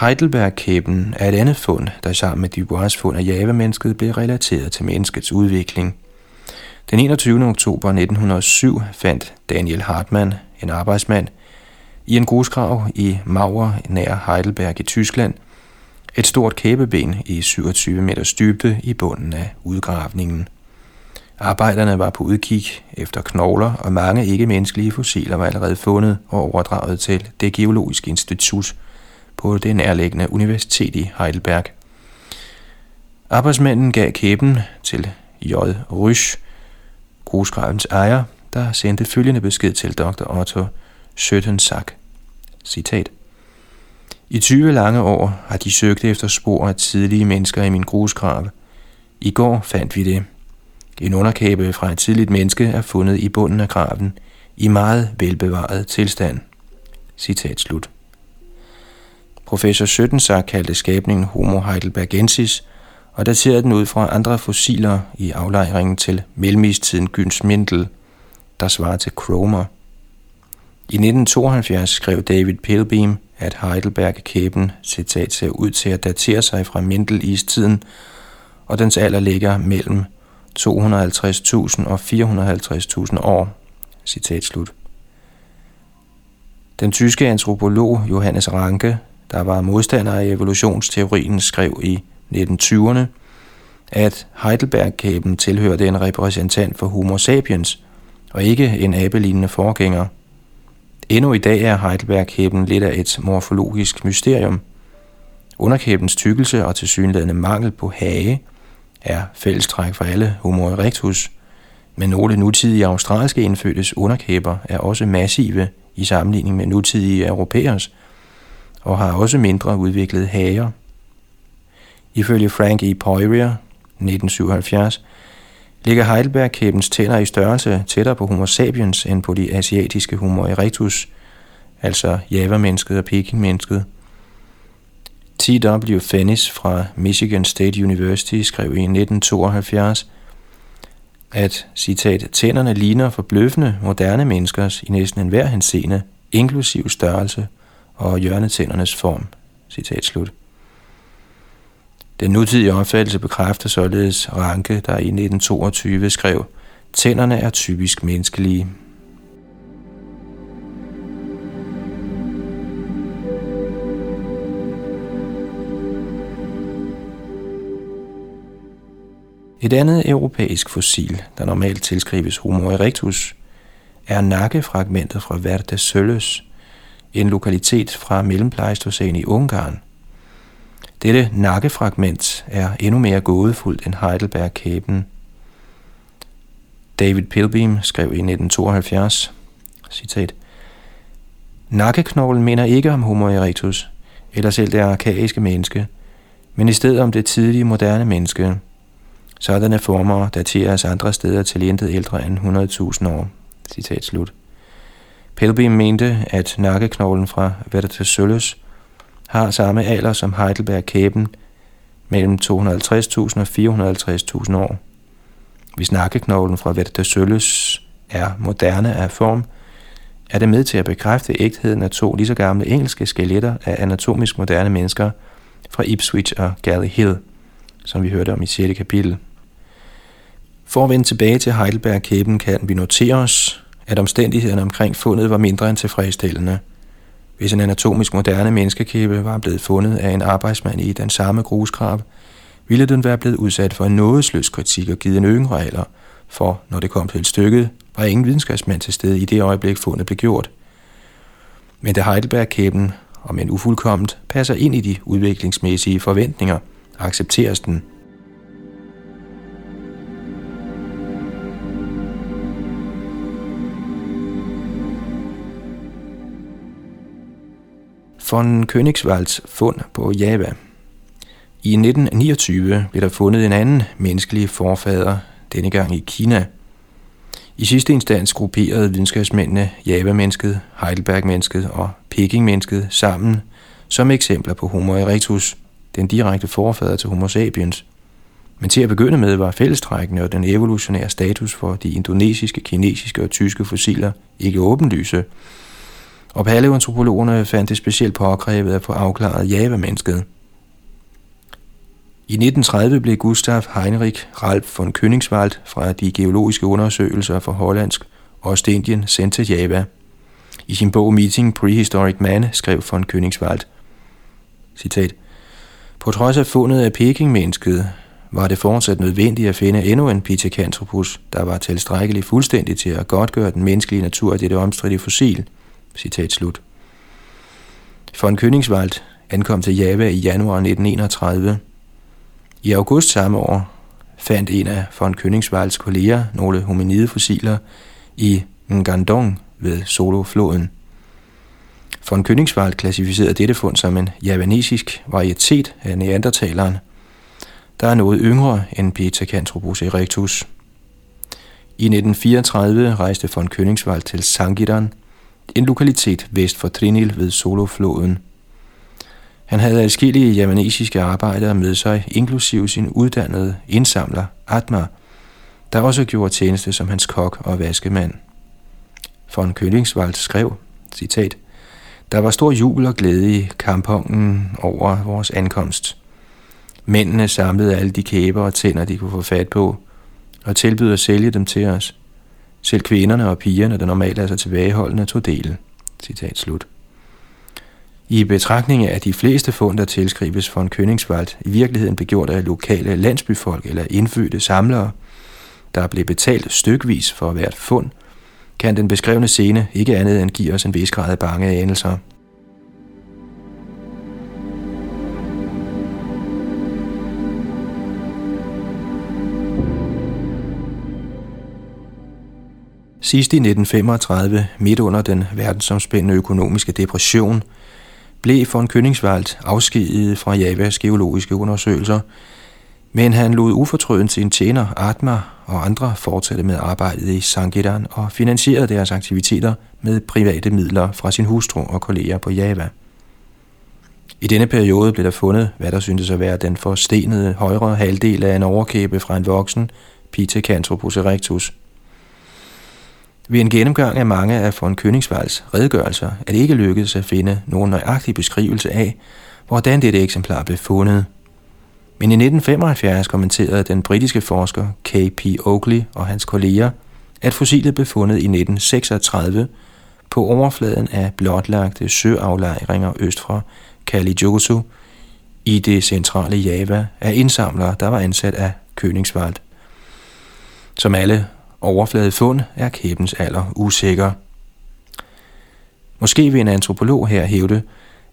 Heidelberg-kæben er et andet fund, der sammen med Dubois fund af Java-mennesket blev relateret til menneskets udvikling. Den 21. oktober 1907 fandt Daniel Hartmann, en arbejdsmand, i en grusgrav i Mauer nær Heidelberg i Tyskland, et stort kæbeben i 27 meters dybde i bunden af udgravningen. Arbejderne var på udkig efter knogler, og mange ikke-menneskelige fossiler var allerede fundet og overdraget til det geologiske institut på det nærliggende universitet i Heidelberg. Arbejdsmanden gav kæben til J. Rysch, grusgravens ejer, der sendte følgende besked til dr. Otto Schøttensack. Citat. I 20 lange år har de søgt efter spor af tidlige mennesker i min grusgrav. I går fandt vi det. En underkæbe fra et tidligt menneske er fundet i bunden af graven i meget velbevaret tilstand. Citat slut. Professor Schøttensack kaldte skabningen Homo heidelbergensis og daterede den ud fra andre fossiler i aflejringen til mellemistiden Gyns Mindel, der svarer til Cromer. I 1972 skrev David Pilbeam, at Heidelberg-kæben citat ser ud til at datere sig fra Mindel-istiden, og dens alder ligger mellem 250.000 og 450.000 år. Citat slut. Den tyske antropolog Johannes Ranke, der var modstander af evolutionsteorien, skrev i 1920'erne, at Heidelberg-kæben tilhørte en repræsentant for Homo sapiens, og ikke en abelignende forgænger. Endnu i dag er Heidelberg-kæben lidt af et morfologisk mysterium. Underkæbens tykkelse og tilsyneladende mangel på hage er fællestræk for alle Homo erectus, men nogle nutidige australske indfødtes underkæber er også massive i sammenligning med nutidige europæers, og har også mindre udviklede hager. Ifølge Frank E. Poirier, 1977, ligger Heidelberg-kæbens tænder i størrelse tættere på Homo sapiens end på de asiatiske Homo erectus, altså Java-mennesket og Peking-mennesket. T.W. Fennis fra Michigan State University skrev i 1972, at, citat, tænderne ligner forbløffende moderne menneskers i næsten enhver henseende, inklusiv størrelse og hjørnetændernes form. Citat slut. Den nutidige opfattelse bekræfter således Ranke, der i 1922 skrev, Tænderne er typisk menneskelige. Et andet europæisk fossil, der normalt tilskrives Homo erectus, er nakkefragmentet fra Verde Sølles, en lokalitet fra mellempleistocæn i Ungarn – dette nakkefragment er endnu mere gådefuldt end Heidelberg-kæben. David Pilbeam skrev i 1972, citat, Nakkeknoglen minder ikke om Homo erectus, eller selv det arkaiske menneske, men i stedet om det tidlige moderne menneske. Sådanne former dateres andre steder til intet ældre end 100.000 år. Citat slut. Pilbeam mente, at nakkeknoglen fra Vertesolus har samme alder som Heidelberg-kæben, mellem 250.000 og 450.000 år. Hvis nakkeknoglen fra Vertasøllus er moderne af form, er det med til at bekræfte ægtheden af to lige så gamle engelske skeletter af anatomisk moderne mennesker fra Ipswich og Galley Hill, som vi hørte om i 6. kapitel. For at vende tilbage til Heidelberg-kæben kan vi notere os, at omstændighederne omkring fundet var mindre end tilfredsstillende. Hvis en anatomisk moderne menneskekæbe var blevet fundet af en arbejdsmand i den samme grusgrav, ville den være blevet udsat for en nådesløs kritik og givet en yngre alder, for når det kom til stykket, var ingen videnskabsmand til stede i det øjeblik fundet blev gjort. Men da Heidelberg-kæben, om en ufuldkomment, passer ind i de udviklingsmæssige forventninger, accepteres den. Von Königswalds fund på Java. I 1929 blev der fundet en anden menneskelig forfader, denne gang i Kina. I sidste instans grupperede videnskabsmændene Java-mennesket, Heidelberg-mennesket og Peking-mennesket sammen som eksempler på Homo erectus, den direkte forfader til Homo sapiens. Men til at begynde med var fællestrækkene og den evolutionære status for de indonesiske, kinesiske og tyske fossiler ikke åbenlyse, og paleoantropologerne fandt det specielt påkrævet at få afklaret Java-mennesket. I 1930 blev Gustav Heinrich Ralph von Königswald fra de geologiske undersøgelser for Hollandsk Ostindien sendt til Java. I sin bog Meeting Prehistoric Man skrev von Königswald, citat, På trods af fundet af Peking-mennesket, var det fortsat nødvendigt at finde endnu en Pithecanthropus, der var tilstrækkeligt fuldstændig til at godtgøre den menneskelige natur af dette omstridte fossil. Citat slut. Von Königswald ankom til Java i januar 1931. I august samme år fandt en af von Königswalds kolleger nogle hominide fossiler i Ngandong ved Solo-floden. Von Königswald klassificerede dette fund som en javanesisk varietet af neandertaleren, der er noget yngre end Pithecanthropus erectus. I 1934 rejste von Königswald til Sangitan en lokalitet vest for Trinil ved Solofloden. Han havde adskillige javanesiske arbejdere med sig, inklusive sin uddannede indsamler Atma, der også gjorde tjeneste som hans kok og vaskemand. Von Königswald skrev, citat, Der var stor jubel og glæde i kampongen over vores ankomst. Mændene samlede alle de kæber og tænder, de kunne få fat på, og tilbød at sælge dem til os. Selv kvinderne og pigerne, der normalt er så tilbageholdende, tog del. Citat slut. I betragtning af, at de fleste fund, der tilskrives for en Königswald, i virkeligheden blev gjort af lokale landsbyfolk eller indfødte samlere, der blev betalt stykvis for hvert fund, kan den beskrevne scene ikke andet end give os en vis grad af bange anelser. Sidst i 1935, midt under den verdensomspændende økonomiske depression, blev von Königswald afskediget fra Javas geologiske undersøgelser, men han lod ufortrøden sin tjener Atma og andre fortsatte med arbejdet i Sangidan og finansierede deres aktiviteter med private midler fra sin hustru og kolleger på Java. I denne periode blev der fundet, hvad der syntes at være den forstenede højre halvdel af en overkæbe fra en voksen Pithecanthropus erectus – ved en gennemgang af mange af von Königswalds redegørelser er det ikke lykkedes at finde nogen nøjagtig beskrivelse af, hvordan dette eksemplar blev fundet. Men i 1975 kommenterede den britiske forsker K.P. Oakley og hans kolleger, at fossilet blev fundet i 1936 på overfladen af blotlagte søaflejringer øst for Kalijosu i det centrale Java af indsamlere, der var ansat af Königswald. Som alle overfladefund er kæbens alder usikker. Måske vil en antropolog her hævde,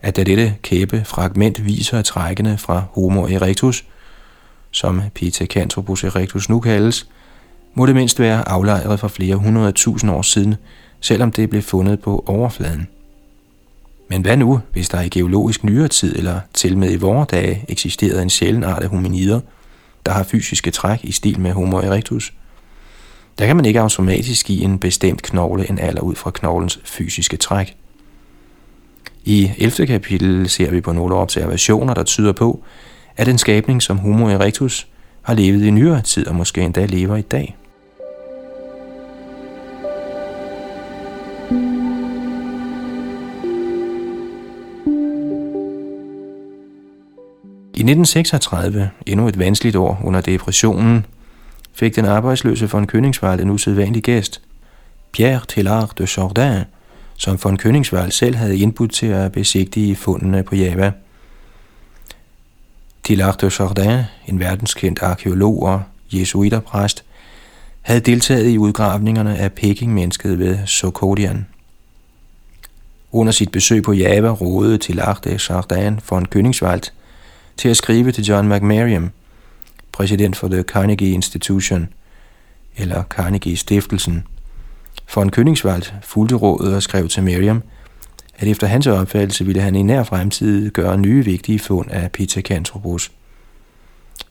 at da dette kæbefragment viser trækkene fra Homo erectus, som Pithecanthropus erectus nu kaldes, må det mindst være aflejret for flere hundrede tusind år siden, selvom det blev fundet på overfladen. Men hvad nu, hvis der i geologisk nyere tid eller til med i vore dage eksisterede en sjælden art af hominider, der har fysiske træk i stil med Homo erectus – der kan man ikke automatisk give en bestemt knogle en alder ud fra knoglens fysiske træk. I 11. kapitel ser vi på nogle observationer, der tyder på, at en skabning som Homo erectus har levet i nyere tid og måske endda lever i dag. I 1936, endnu et vanskeligt år under depressionen, fik den arbejdsløse von Königswald en usædvanlig gæst, Pierre Tillard de Jordan, som von Königswald selv havde indbudt til at besigtige fundene på Java. Tillard de Jordan, en verdenskendt arkeolog og jesuiterpræst, havde deltaget i udgravningerne af Peking-mennesket ved Sokodian. Under sit besøg på Java rådede Tillard de Jordan von Königswald til at skrive til John McMariam, præsident for The Carnegie Institution, eller Carnegie Stiftelsen. For en Königswald fulgte rådet og skrev til Miriam, at efter hans opfattelse ville han i nær fremtid gøre nye vigtige fund af Pithecanthropus.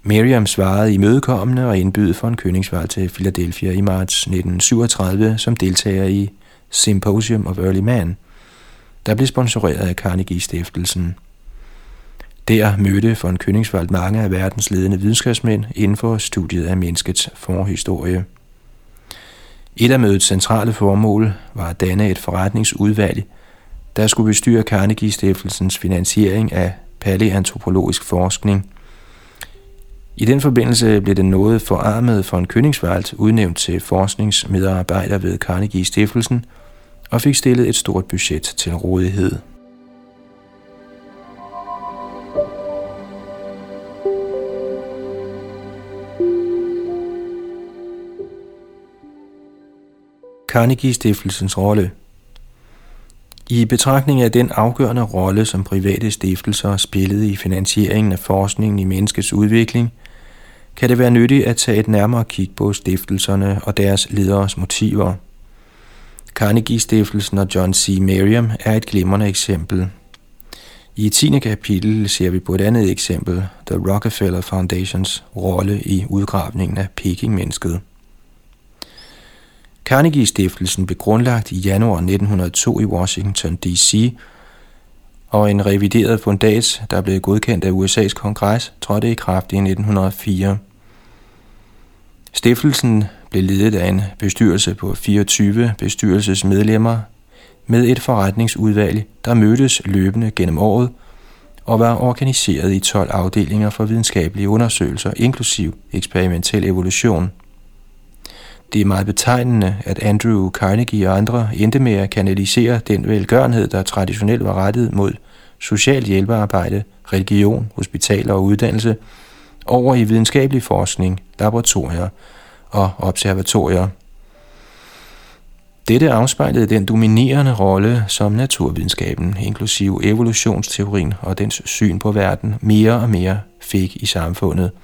Miriam svarede imødekommende og indbydede for en Königswald til Philadelphia i marts 1937 som deltager i Symposium of Early Man, der blev sponsoreret af Carnegie Stiftelsen. Der mødte von Königswald mange af verdens ledende videnskabsmænd inden for studiet af menneskets forhistorie. Et af mødets centrale formål var at danne et forretningsudvalg, der skulle bestyre Carnegie-stiftelsens finansiering af palæantropologisk forskning. I den forbindelse blev den noget forarmede von Königswald udnævnt til forskningsmedarbejder ved Carnegie-stiftelsen og fik stillet et stort budget til rådighed. Carnegie-stiftelsens rolle. I betragtning af den afgørende rolle, som private stiftelser spillede i finansieringen af forskningen i menneskets udvikling, kan det være nyttigt at tage et nærmere kig på stiftelserne og deres lederes motiver. Carnegie-stiftelsen og John C. Merriam er et glimrende eksempel. I 10. kapitel ser vi på et andet eksempel, The Rockefeller Foundations rolle i udgravningen af Peking-mennesket. Carnegie-stiftelsen blev grundlagt i januar 1902 i Washington, D.C., og en revideret fundats, der blev godkendt af USA's kongres, trådte i kraft i 1904. Stiftelsen blev ledet af en bestyrelse på 24 bestyrelsesmedlemmer med et forretningsudvalg, der mødtes løbende gennem året og var organiseret i 12 afdelinger for videnskabelige undersøgelser, inklusiv eksperimentel evolution – det er meget betegnende, at Andrew Carnegie og andre endte med at kanalisere den velgørenhed, der traditionelt var rettet mod social hjælpearbejde, religion, hospitaler og uddannelse, over i videnskabelig forskning, laboratorier og observatorier. Dette afspejlede den dominerende rolle, som naturvidenskaben, inklusive evolutionsteorien og dens syn på verden, mere og mere fik i samfundet –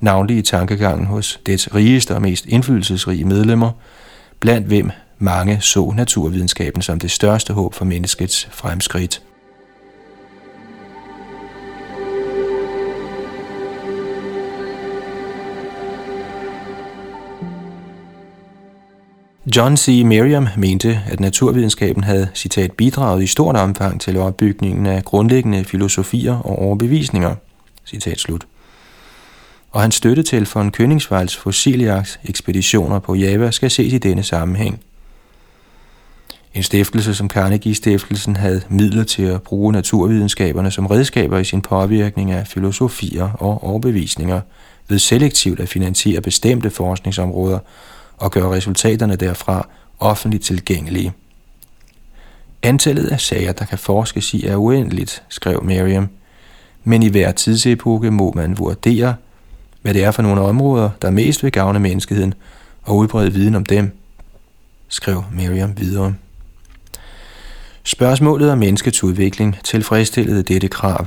navnlig i tankegangen hos dets rigeste og mest indflydelsesrige medlemmer, blandt hvem mange så naturvidenskaben som det største håb for menneskets fremskridt. John C. Merriam mente, at naturvidenskaben havde citat bidraget i stort omfang til opbygningen af grundlæggende filosofier og overbevisninger. Citat slut og hans støtte til von Königswalds fossiljagts ekspeditioner på Java skal ses i denne sammenhæng. En stiftelse som Carnegie-stiftelsen havde midler til at bruge naturvidenskaberne som redskaber i sin påvirkning af filosofier og overbevisninger ved selektivt at finansiere bestemte forskningsområder og gøre resultaterne derfra offentligt tilgængelige. Antallet af sager, der kan forskes i, er uendeligt, skrev Miriam, men i hver tidsepoke må man vurdere, hvad det er for nogle områder, der mest vil gavne menneskeheden og udbrede viden om dem, skrev Miriam videre. Spørgsmålet om menneskets udvikling tilfredsstillede dette krav.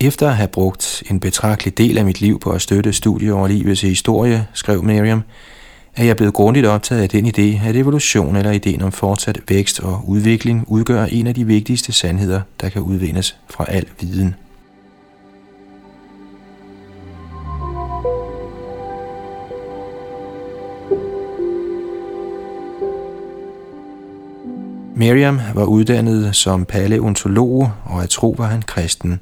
Efter at have brugt en betragtelig del af mit liv på at støtte studier over livets historie, skrev Miriam, er jeg blevet grundigt optaget af den idé, at evolution eller ideen om fortsat vækst og udvikling udgør en af de vigtigste sandheder, der kan udvindes fra al viden. Miriam var uddannet som paleontolog, og at tro var han kristen.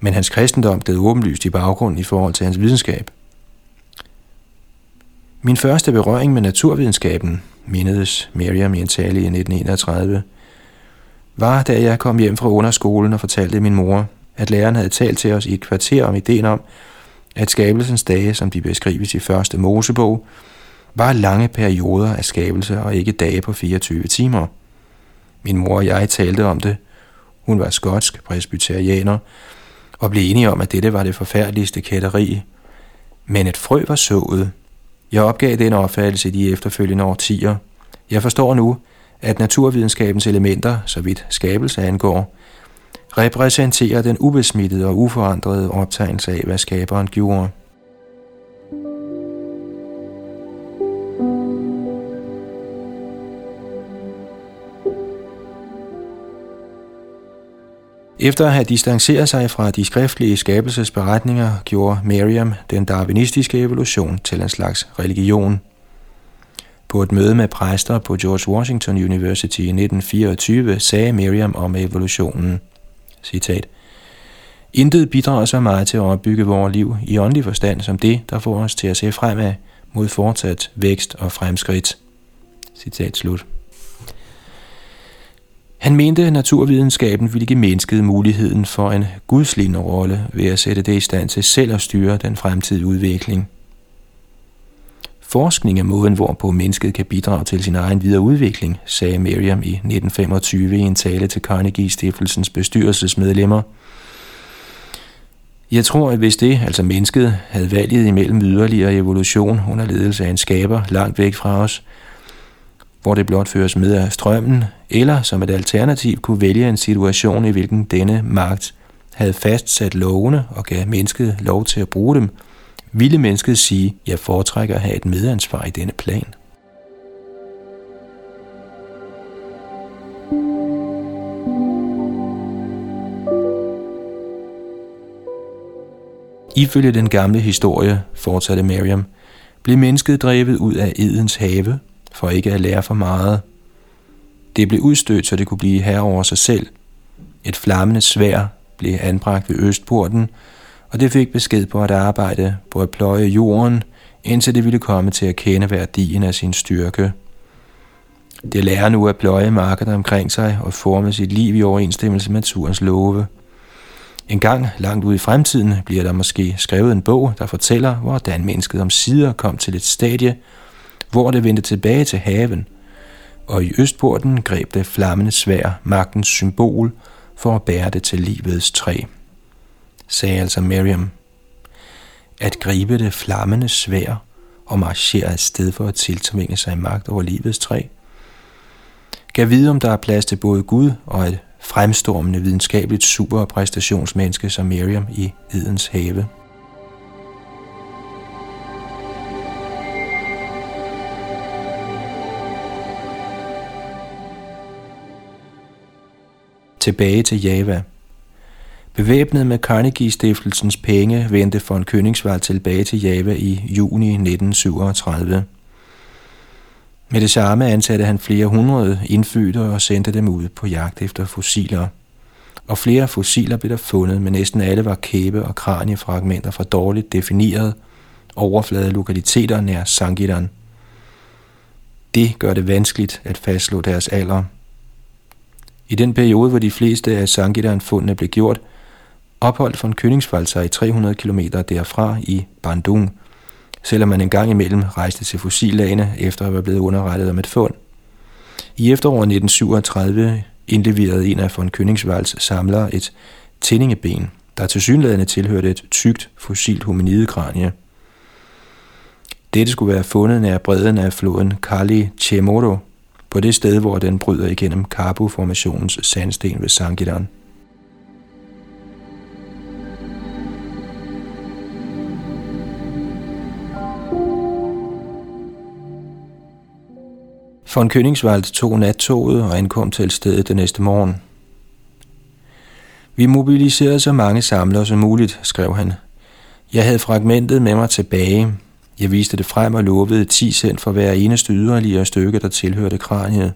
Men hans kristendom blev åbenlyst i baggrund i forhold til hans videnskab. Min første berøring med naturvidenskaben, mindedes Miriam i en tale i 1931, var, da jeg kom hjem fra underskolen og fortalte min mor, at læreren havde talt til os i et kvarter om ideen om, at skabelsens dage, som de beskrives i første Mosebog, var lange perioder af skabelse og ikke dage på 24 timer. Min mor og jeg talte om det. Hun var skotsk presbyterianer og blev enige om, at dette var det forfærdeligste kætteri. Men et frø var sået. Jeg opgav den opfattelse i de efterfølgende årtier. Jeg forstår nu, at naturvidenskabens elementer, så vidt skabelse angår, repræsenterer den ubesmittede og uforandrede optegnelse af, hvad skaberen gjorde. Efter at have distanceret sig fra de skriftlige skabelsesberetninger, gjorde Miriam den darwinistiske evolution til en slags religion. På et møde med præster på George Washington University i 1924 sagde Miriam om evolutionen, citat, Intet bidrager så meget til at opbygge vores liv i åndelig forstand som det, der får os til at se fremad mod fortsat vækst og fremskridt. Citat slut. Han mente, at naturvidenskaben ville give mennesket muligheden for en gudslignende rolle ved at sætte det i stand til selv at styre den fremtidige udvikling. Forskning er måden, hvorpå mennesket kan bidrage til sin egen videre udvikling, sagde Miriam i 1925 i en tale til Carnegie-stiftelsens bestyrelsesmedlemmer. Jeg tror, at hvis det, altså mennesket, havde valget imellem yderligere evolution under ledelse af en skaber langt væk fra os, hvor det blot føres med af strømmen, eller som et alternativ kunne vælge en situation, i hvilken denne magt havde fastsat lovene og gav mennesket lov til at bruge dem, ville mennesket sige, jeg foretrækker at have et medansvar i denne plan. Ifølge den gamle historie, fortsatte Miriam, blev mennesket drevet ud af Edens have for ikke at lære for meget. Det blev udstødt, så det kunne blive herre over sig selv. Et flammende svær blev anbragt ved Østporten, og det fik besked på at arbejde på at pløje jorden, indtil det ville komme til at kende værdien af sin styrke. Det lærer nu at pløje markerne omkring sig og forme sit liv i overensstemmelse med naturens love. En gang langt ude i fremtiden bliver der måske skrevet en bog, der fortæller, hvordan mennesket om sider kom til et stadie, hvor det vendte tilbage til haven, og i Østporten greb det flammende svær magtens symbol for at bære det til livets træ. Sagde altså Miriam. At gribe det flammende svær og marchere afsted for at tiltvinge sig magt over livets træ. Kan vide, om der er plads til både Gud og et fremstormende videnskabeligt superpræstationsmenneske som Miriam i Edens have. Tilbage til Java. Bevæbnet med Carnegie-stiftelsens penge vendte von Königsvald tilbage til Java i juni 1937. Med det samme ansatte han flere hundrede indfødte og sendte dem ud på jagt efter fossiler. Og flere fossiler blev der fundet, men næsten alle var kæbe- og kraniefragmenter fra dårligt defineret overflade lokaliteter nær Sangiran. Det gør det vanskeligt at fastslå deres alder. I den periode, hvor de fleste af Sangidan-fundene blev gjort, opholdt von Königswald sig i 300 km derfra i Bandung, selvom man engang imellem rejste til fossillagene efter at være blevet underrettet om et fund. I efteråret 1937 indleverede en af von Königswalds samlere et tændingeben, der til synlædende tilhørte et tykt fossilt hominidekranie. Dette skulle være fundet nær bredden af floden Kali Chemoro, på det sted, hvor den bryder igennem Karbu-formationens sandsten ved Sangidan. Von Königswald tog nattoget og ankom til stedet den næste morgen. Vi mobiliserede så mange samlere som muligt, skrev han. Jeg havde fragmentet med mig tilbage, jeg viste det frem og lovede 10 cent for hver eneste yderligere stykke, der tilhørte kraniet.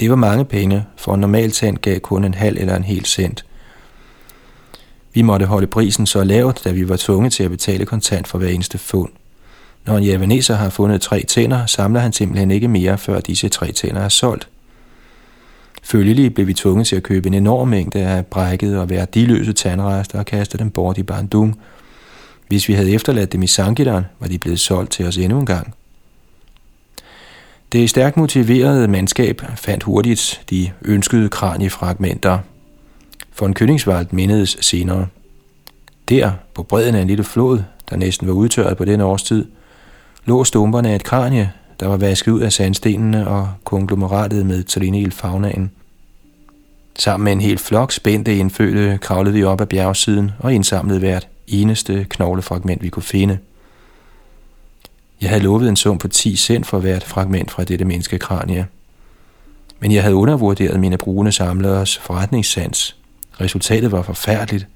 Det var mange penge, for en normal tand gav kun en halv eller en hel cent. Vi måtte holde prisen så lavt, da vi var tvunget til at betale kontant for hver eneste fund. Når en javaneser har fundet tre tænder, samler han simpelthen ikke mere, før disse tre tænder er solgt. Følgelig blev vi tvunget til at købe en enorm mængde af brækkede og værdiløse tandrester og kaste dem bort i Bandung. Hvis vi havde efterladt dem i Sankiran, var de blevet solgt til os endnu en gang. Det stærkt motiverede mandskab fandt hurtigt de ønskede kraniefragmenter. For en mindedes senere. Der, på bredden af en lille flod, der næsten var udtørret på den årstid, lå stumperne af et kranie, der var vasket ud af sandstenene og konglomeratet med trinil faunaen. Sammen med en hel flok spændte indfødte kravlede vi op ad bjergsiden og indsamlede hvert eneste knoglefragment, vi kunne finde. Jeg havde lovet en sum på 10 cent for hvert fragment fra dette menneskekranie. Men jeg havde undervurderet mine brune samleres forretningssans. Resultatet var forfærdeligt.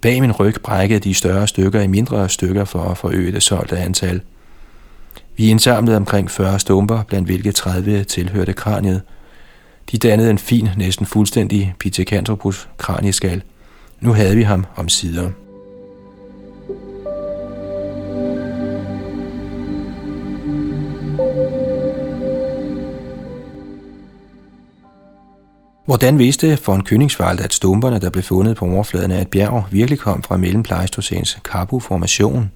Bag min ryg brækkede de større stykker i mindre stykker for at forøge det solgte antal. Vi indsamlede omkring 40 stumper, blandt hvilke 30 tilhørte kraniet. De dannede en fin, næsten fuldstændig Pithecanthropus kranieskal. Nu havde vi ham om sider. Hvordan vidste von Königswald, at stumperne, der blev fundet på overfladen af et bjerg, virkelig kom fra mellem Pleistocens Carbo-formation?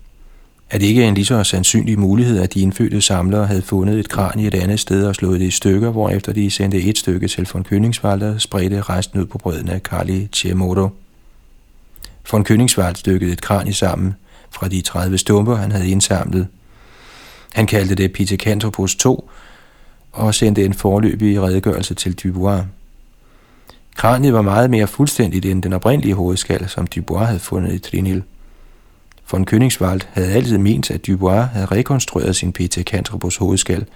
Er det ikke en lige så sandsynlig mulighed, at de indfødte samlere havde fundet et kran i et andet sted og slået det i stykker, hvorefter de sendte et stykke til von Königswald og spredte resten ud på brødene af Kali Chiemoto? Von Königswald stykkede et kran i sammen fra de 30 stumper, han havde indsamlet. Han kaldte det Pithecanthropus 2 og sendte en forløbig redegørelse til Dubois. Kraniet var meget mere fuldstændigt end den oprindelige hovedskal, som Dubois havde fundet i Trinil. Von Königswald havde altid ment, at Dubois havde rekonstrueret sin Pithecanthropus hovedskal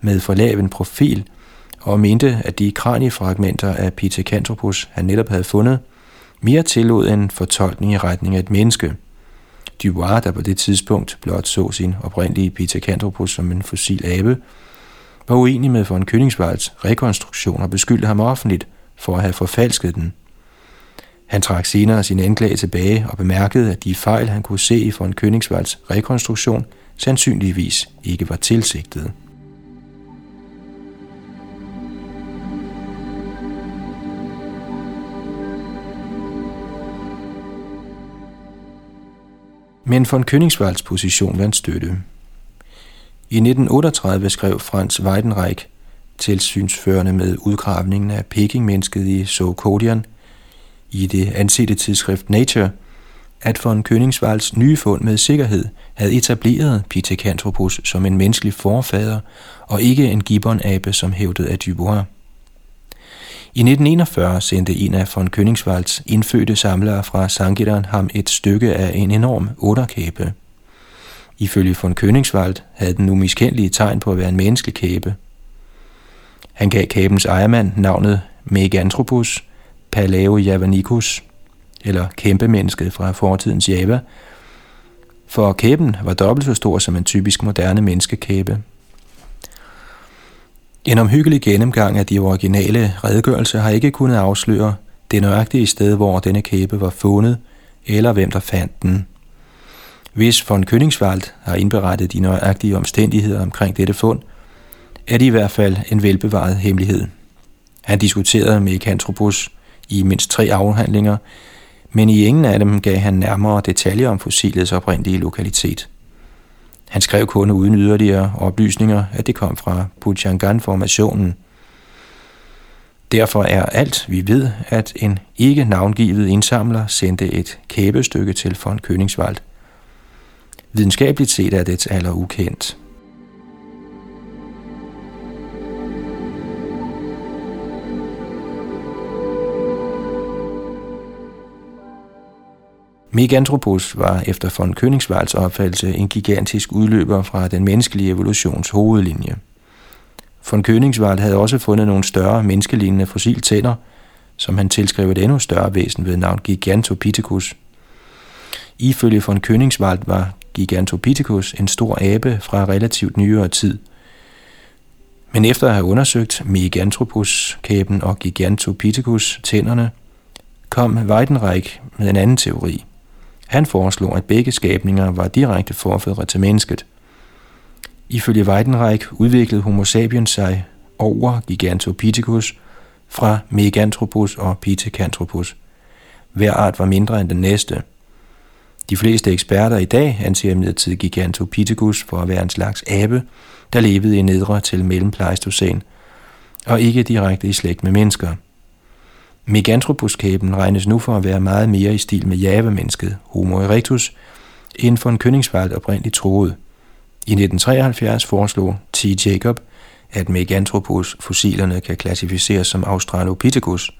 med for lav en profil, og mente, at de kraniefragmenter af Pithecanthropus, han netop havde fundet, mere tillod en fortolkning i retning af et menneske. Dubois, der på det tidspunkt blot så sin oprindelige Pithecanthropus som en fossil abe, var uenig med von Königswalds rekonstruktion og beskyldte ham offentligt for at have forfalsket den. Han trak senere sin anklage tilbage og bemærkede, at de fejl, han kunne se i von Königswalds rekonstruktion, sandsynligvis ikke var tilsigtede. Men von Königswalds position vandt støtte. I 1938 skrev Franz Weidenreich, tilsynsførende med udgravningen af Peking-mennesket i Sokodian, i det ansete tidsskrift Nature, at von Königswalds nye fund med sikkerhed havde etableret Pithecanthropus som en menneskelig forfader og ikke en gibbonabe som hævdede af Dubois. I 1941 sendte en af von Königswalds indfødte samlere fra Sangiran ham et stykke af en enorm otterkæbe. Ifølge von Königswald havde den umiskendelige tegn på at være en menneskelig kæbe. Han gav kæbens ejermand navnet Meganthropus Paleojavanicus, eller kæmpemennesket fra fortidens Java, for kæben var dobbelt så stor som en typisk moderne menneskekæbe. En omhyggelig gennemgang af de originale redegørelser har ikke kunnet afsløre det nøjagtige sted, hvor denne kæbe var fundet, eller hvem der fandt den. Hvis von Königswald har indberettet de nøjagtige omstændigheder omkring dette fund, er det i hvert fald en velbevaret hemmelighed. Han diskuterede med Kantropos i mindst tre afhandlinger, men i ingen af dem gav han nærmere detaljer om fossilets oprindelige lokalitet. Han skrev kun uden yderligere oplysninger, at det kom fra Puchangan-formationen. Derfor er alt, vi ved, at en ikke navngivet indsamler sendte et kæbestykke til von Königswald. Videnskabeligt set er det aller ukendt. Meganthropus var efter von Königswalds opfattelse en gigantisk udløber fra den menneskelige evolutions hovedlinje. Von Königswald havde også fundet nogle større menneskelignende fossiltænder, som han tilskrev et endnu større væsen ved navn Gigantopithecus. Ifølge von Königswald var Gigantopithecus en stor abe fra relativt nyere tid. Men efter at have undersøgt Meganthropus-kæben og Gigantopithecus-tænderne, kom Weidenreich med en anden teori. Han foreslog, at begge skabninger var direkte forfædre til mennesket. Ifølge Weidenreich udviklede Homo sapiens sig over Gigantopithecus fra Meganthropus og Pithecanthropus. Hver art var mindre end den næste. De fleste eksperter i dag anser imidlertid Gigantopithecus for at være en slags abe, der levede i nedre til mellempleistocæn, og ikke direkte i slægt med mennesker. Meganthropus-kæben regnes nu for at være meget mere i stil med javemennesket Homo erectus, end for en Königswald oprindeligt troede. I 1973 foreslog T. Jacob, at Meganthropus-fossilerne kan klassificeres som Australopithecus.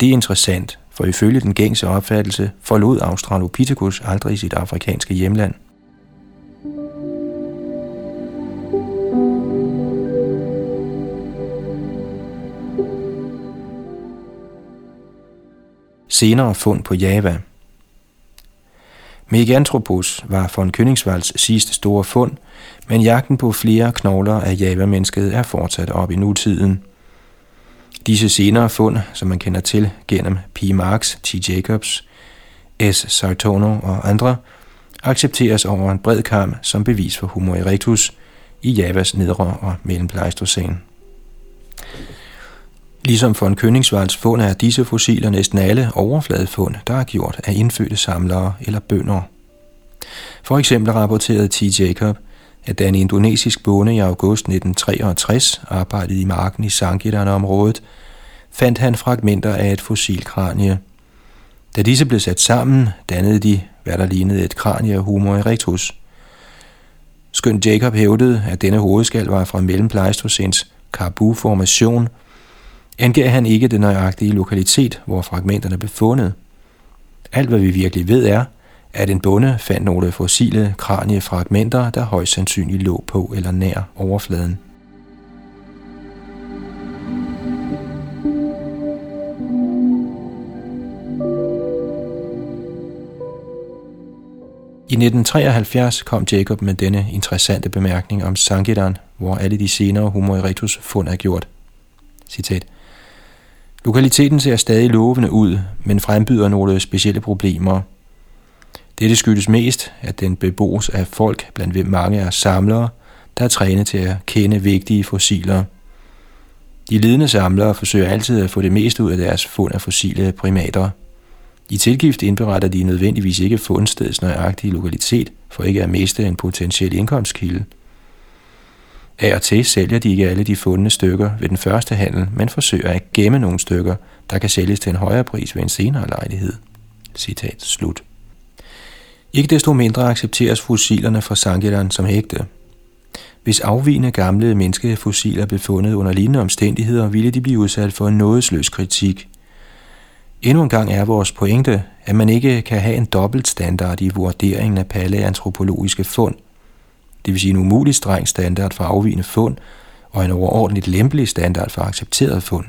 Det er interessant, for ifølge den gængse opfattelse forlod Australopithecus aldrig sit afrikanske hjemland. Senere fund på Java Meganthropus var von Königswalds sidste store fund, men jagten på flere knogler af Java-mennesket er fortsat op i nutiden. Disse senere fund, som man kender til gennem P. Marx, T. Jacobs, S. Sartono og andre, accepteres over en bred kam som bevis for Homo erectus i Javas nedre og mellempleistocæn. Ligesom for en Königswalds fund er disse fossiler næsten alle overfladefund, der er gjort af indfødte samlere eller bønder. For eksempel rapporterede T. Jacob, at da en indonesisk bonde i august 1963 arbejdede i marken i Sangiran-området, fandt han fragmenter af et fossilkranie. Da disse blev sat sammen, dannede de, hvad der lignede et kranie af Homo erectus. Skønt Jacob hævdede, at denne hovedskal var fra mellempleistocens karbu-formation angav han ikke den nøjagtige lokalitet, hvor fragmenterne blev fundet. Alt hvad vi virkelig ved er, at en bonde fandt nogle fossile kraniefragmenter, der højst sandsynligt lå på eller nær overfladen. I 1973 kom Jacob med denne interessante bemærkning om Sangidan, hvor alle de senere Homo erectus fund er gjort. Citat. Lokaliteten ser stadig lovende ud, men frembyder nogle specielle problemer. Dette skyldes mest, at den bebos af folk, blandt hvem mange er samlere, der er trænet til at kende vigtige fossiler. De lidende samlere forsøger altid at få det meste ud af deres fund af fossile primater. I tilgift indberetter de nødvendigvis ikke fundstedets nøjagtige lokalitet, for ikke at miste en potentiel indkomstkilde – af og til sælger de ikke alle de fundne stykker ved den første handel, men forsøger at gemme nogle stykker, der kan sælges til en højere pris ved en senere lejlighed. Citat slut. Ikke desto mindre accepteres fossilerne fra Sangeran som hægte. Hvis afvigende gamle menneskefossiler blev fundet under lignende omstændigheder, ville de blive udsat for en nådesløs kritik. Endnu en gang er vores pointe, at man ikke kan have en dobbelt standard i vurderingen af paleantropologiske fund – det vil sige en umulig streng standard for afvigende fund, og en overordentligt lempelig standard for accepteret fund.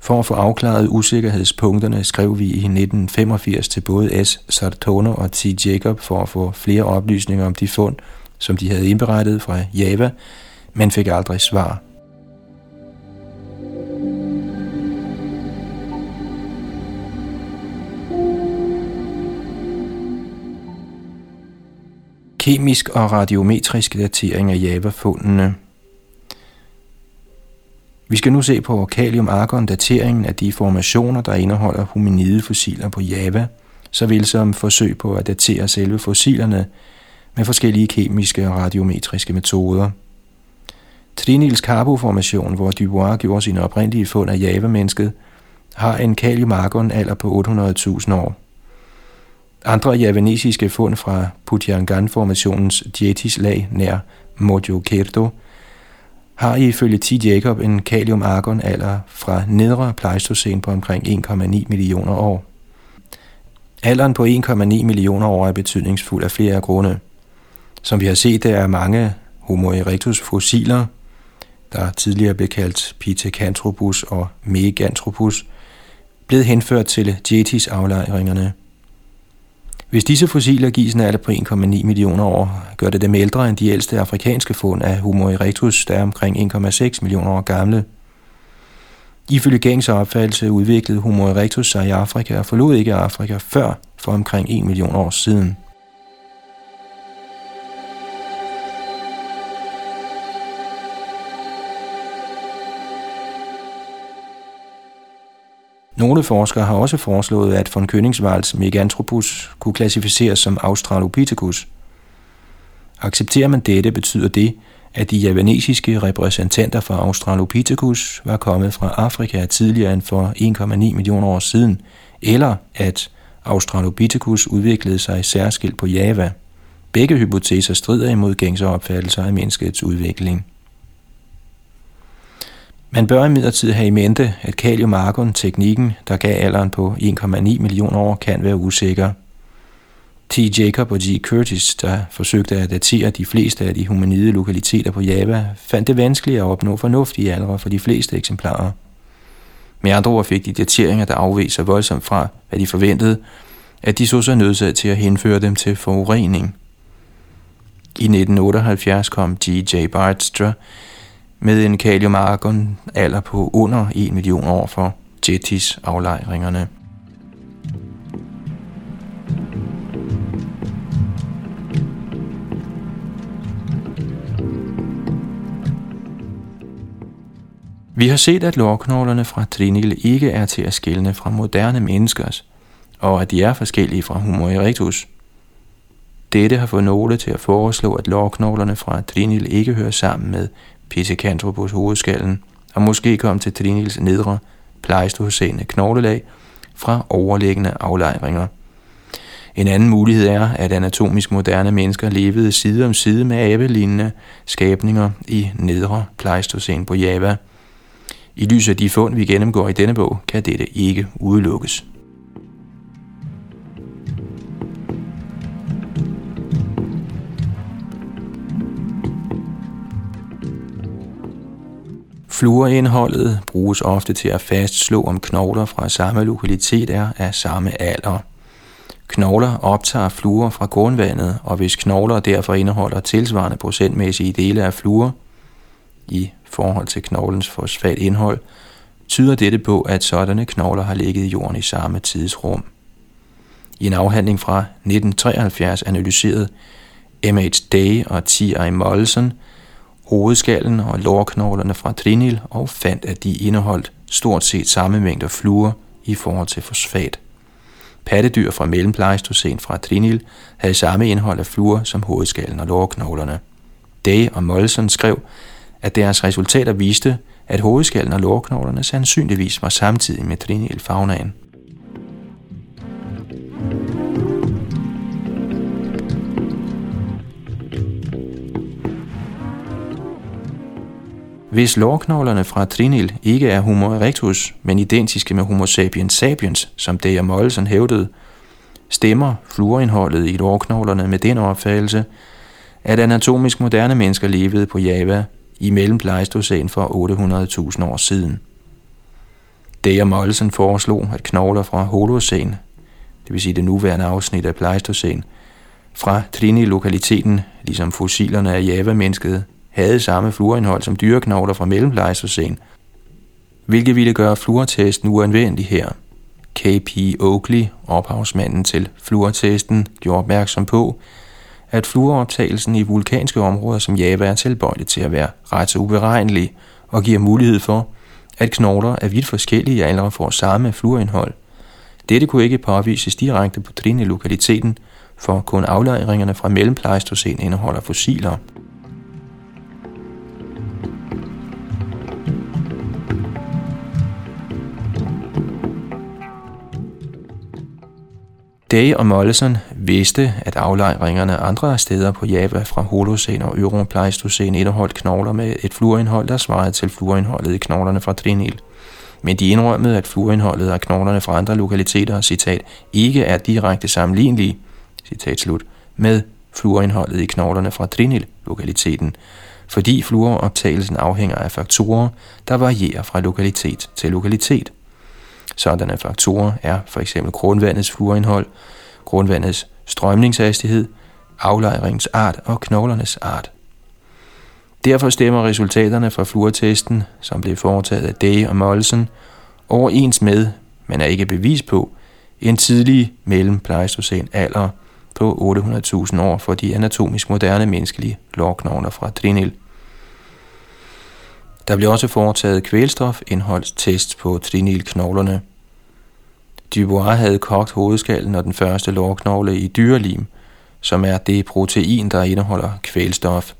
For at få afklaret usikkerhedspunkterne skrev vi i 1985 til både S. Sartono og T. Jacob for at få flere oplysninger om de fund, som de havde indberettet fra Java, men fik aldrig svar. Kemisk og radiometrisk datering af Java-fundene. Vi skal nu se på kalium-argon-dateringen af de formationer, der indeholder hominide fossiler på Java, såvel som forsøg på at datere selve fossilerne med forskellige kemiske og radiometriske metoder. Trinils karboformation, hvor Dubois gjorde sine oprindelige fund af Java-mennesket, har en kalium-argon alder på 800.000 år. Andre javanesiske fund fra Putiangan-formationens Dietis-lag nær Mojokerto har ifølge T. Jacob en kalium-argon alder fra nedre pleistocæn på omkring 1,9 millioner år. Alderen på 1,9 millioner år er betydningsfuld af flere grunde. Som vi har set, der er mange Homo erectus fossiler, der tidligere blev kaldt Pithecanthropus og Meganthropus, blevet henført til Jetis aflejringerne – hvis disse fossiler gives en alder på 1,9 millioner år, gør det dem ældre end de ældste afrikanske fund af Homo erectus, der er omkring 1,6 millioner år gamle. Ifølge gængs opfattelse udviklede Homo erectus sig i Afrika og forlod ikke Afrika før for omkring 1 million år siden. Nogle forskere har også foreslået, at von Königswalds Meganthropus kunne klassificeres som Australopithecus. Accepterer man dette, betyder det, at de javanesiske repræsentanter for Australopithecus var kommet fra Afrika tidligere end for 1,9 millioner år siden, eller at Australopithecus udviklede sig særskilt på Java. Begge hypoteser strider imod gængse opfattelser af menneskets udvikling. Man bør imidlertid have i mente, at kalium-argon-teknikken, der gav alderen på 1,9 millioner år, kan være usikker. T. Jacob og G. Curtis, der forsøgte at datere de fleste af de humanide lokaliteter på Java, fandt det vanskeligt at opnå fornuftige aldre for de fleste eksemplarer. Med andre ord fik de dateringer, der afveg sig voldsomt fra, hvad de forventede, at de så sig nødsaget til at henføre dem til forurening. I 1978 kom G.J. Bartstra med en kaliumargon alder på under 1 million år for Jetis aflejringerne. Vi har set, at lårknoglerne fra Trinil ikke er til at skille fra moderne menneskers, og at de er forskellige fra Homo erectus. Dette har fået nogle til at foreslå, at lårknoglerne fra Trinil ikke hører sammen med Pithecanthropus hovedskallen, og måske kom til Trinils nedre pleistocene knoglelag fra overliggende aflejringer. En anden mulighed er, at anatomisk moderne mennesker levede side om side med abelignende skabninger i nedre pleistocene på Java – i lyset af de fund, vi gennemgår i denne bog, kan dette ikke udelukkes. Fluorindholdet bruges ofte til at fastslå, om knogler fra samme lokalitet er af samme alder. Knogler optager fluor fra grundvandet, og hvis knogler derfor indeholder tilsvarende procentmæssige dele af fluor, i forhold til knoglens fosfatindhold, tyder dette på, at sådanne knogler har ligget i jorden i samme tidsrum. I en afhandling fra 1973 analyserede M.H. Day og T.I. Mollison hovedskallen og lårknoglerne fra Trinil og fandt, at de indeholdt stort set samme mængder fluor i forhold til fosfat. Pattedyr fra mellemplejestocen fra Trinil havde samme indhold af fluor som hovedskallen og lårknoglerne. Day og Mollison skrev, at deres resultater viste, at hovedskallen og lårknoglerne sandsynligvis var samtidig med trinilfaunaen. Hvis lårknoglerne fra Trinil ikke er Homo erectus, men identiske med Homo sapiens sapiens, som Dea Mollesen hævdede, stemmer fluorindholdet i lårknoglerne med den opfattelse, at anatomisk moderne mennesker levede på Java i mellem Pleistocene for 800.000 år siden. Dea Mollesen foreslog, at knogler fra Holocæn, det vil sige det nuværende afsnit af Pleistocæn, fra Trini-lokaliteten, ligesom fossilerne af Java-mennesket, havde samme fluorindhold som dyreknogler fra mellemplejsocen, hvilket ville gøre fluortesten uanvendelig her. K.P. Oakley, ophavsmanden til fluortesten, gjorde opmærksom på, at fluoroptagelsen i vulkanske områder som Java er tilbøjelig til at være ret så uberegnelig og giver mulighed for, at knogler er vidt forskellige aldre får samme fluorindhold. Dette kunne ikke påvises direkte på Trine-lokaliteten, for kun aflejringerne fra mellempleistocen indeholder fossiler. Day og Mollison vidste, at aflejringerne andre steder på Java fra Holocen og Europleistocen indeholdt knogler med et fluorindhold, der svarede til fluorindholdet i knoglerne fra Trinil. Men de indrømmede, at fluorindholdet af knoglerne fra andre lokaliteter, citat, ikke er direkte sammenlignelige, citat slut, med fluorindholdet i knoglerne fra Trinil-lokaliteten, fordi fluoroptagelsen afhænger af faktorer, der varierer fra lokalitet til lokalitet. Sådanne faktorer er for eksempel grundvandets fluorindhold, grundvandets strømningshastighed, aflejringsart og knoglernes art. Derfor stemmer resultaterne fra fluortesten, som blev foretaget af Day og Mollesen, overens med, men er ikke bevis på, en tidlig mellem alder på 800.000 år for de anatomisk moderne menneskelige lårknogler fra Trinil. Der blev også foretaget kvælstofindholdstest på trinilknoglerne. Dubois havde kogt hovedskallen og den første lårknogle i dyrelim, som er det protein, der indeholder kvælstof.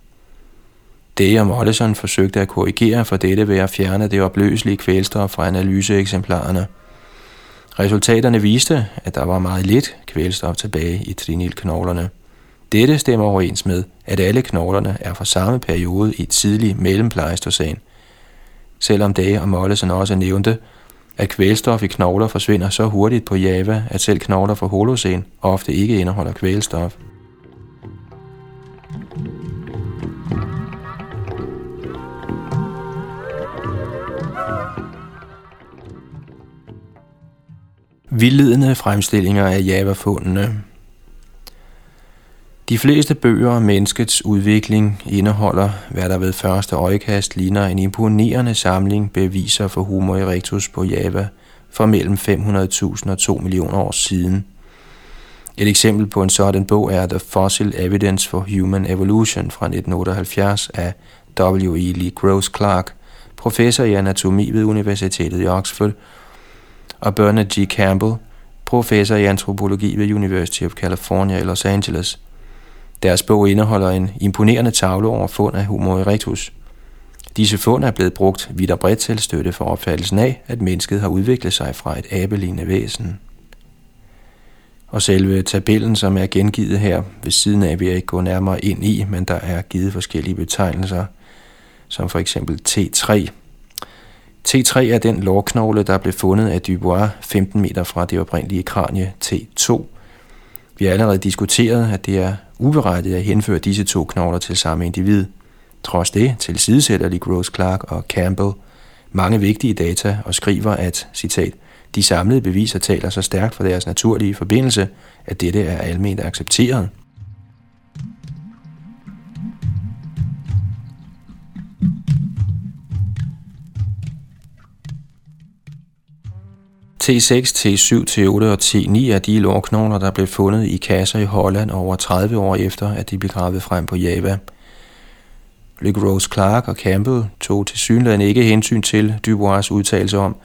Det og Mollison forsøgte at korrigere for dette ved at fjerne det opløselige kvælstof fra analyseeksemplarerne. Resultaterne viste, at der var meget lidt kvælstof tilbage i trinilknoglerne. Dette stemmer overens med, at alle knoglerne er fra samme periode i tidlig mellempleistocæn. Selvom Dage og Mollesen også nævnte, at kvælstof i knogler forsvinder så hurtigt på Java, at selv knogler fra Holocen ofte ikke indeholder kvælstof. Vildledende fremstillinger af Java-fundene de fleste bøger om menneskets udvikling indeholder, hvad der ved første øjekast ligner en imponerende samling beviser for Homo erectus på Java for mellem 500.000 og 2 millioner år siden. Et eksempel på en sådan bog er The Fossil Evidence for Human Evolution fra 1978 af W. E. Lee Gross Clark, professor i anatomi ved Universitetet i Oxford, og Bernard G. Campbell, professor i antropologi ved University of California i Los Angeles. Deres bog indeholder en imponerende tavle over fund af Homo erectus. Disse fund er blevet brugt vidt og bredt til støtte for opfattelsen af, at mennesket har udviklet sig fra et abelignende væsen. Og selve tabellen, som er gengivet her ved siden af, vil jeg ikke gå nærmere ind i, men der er givet forskellige betegnelser, som for eksempel T3, T3 er den lårknogle, der blev fundet af Dubois 15 meter fra det oprindelige kranie T2. Vi har allerede diskuteret, at det er uberettiget at henføre disse to knogler til samme individ. Trods det tilsidesætter Lee Gross Clark og Campbell mange vigtige data og skriver, at, citat, de samlede beviser taler så stærkt for deres naturlige forbindelse, at dette er almindeligt accepteret. T6, T7, T8 og T9 er de lårknogler, der blev fundet i kasser i Holland over 30 år efter, at de blev gravet frem på Java. Luke Rose Clark og Campbell tog til synligheden ikke hensyn til Dubois udtalelse om,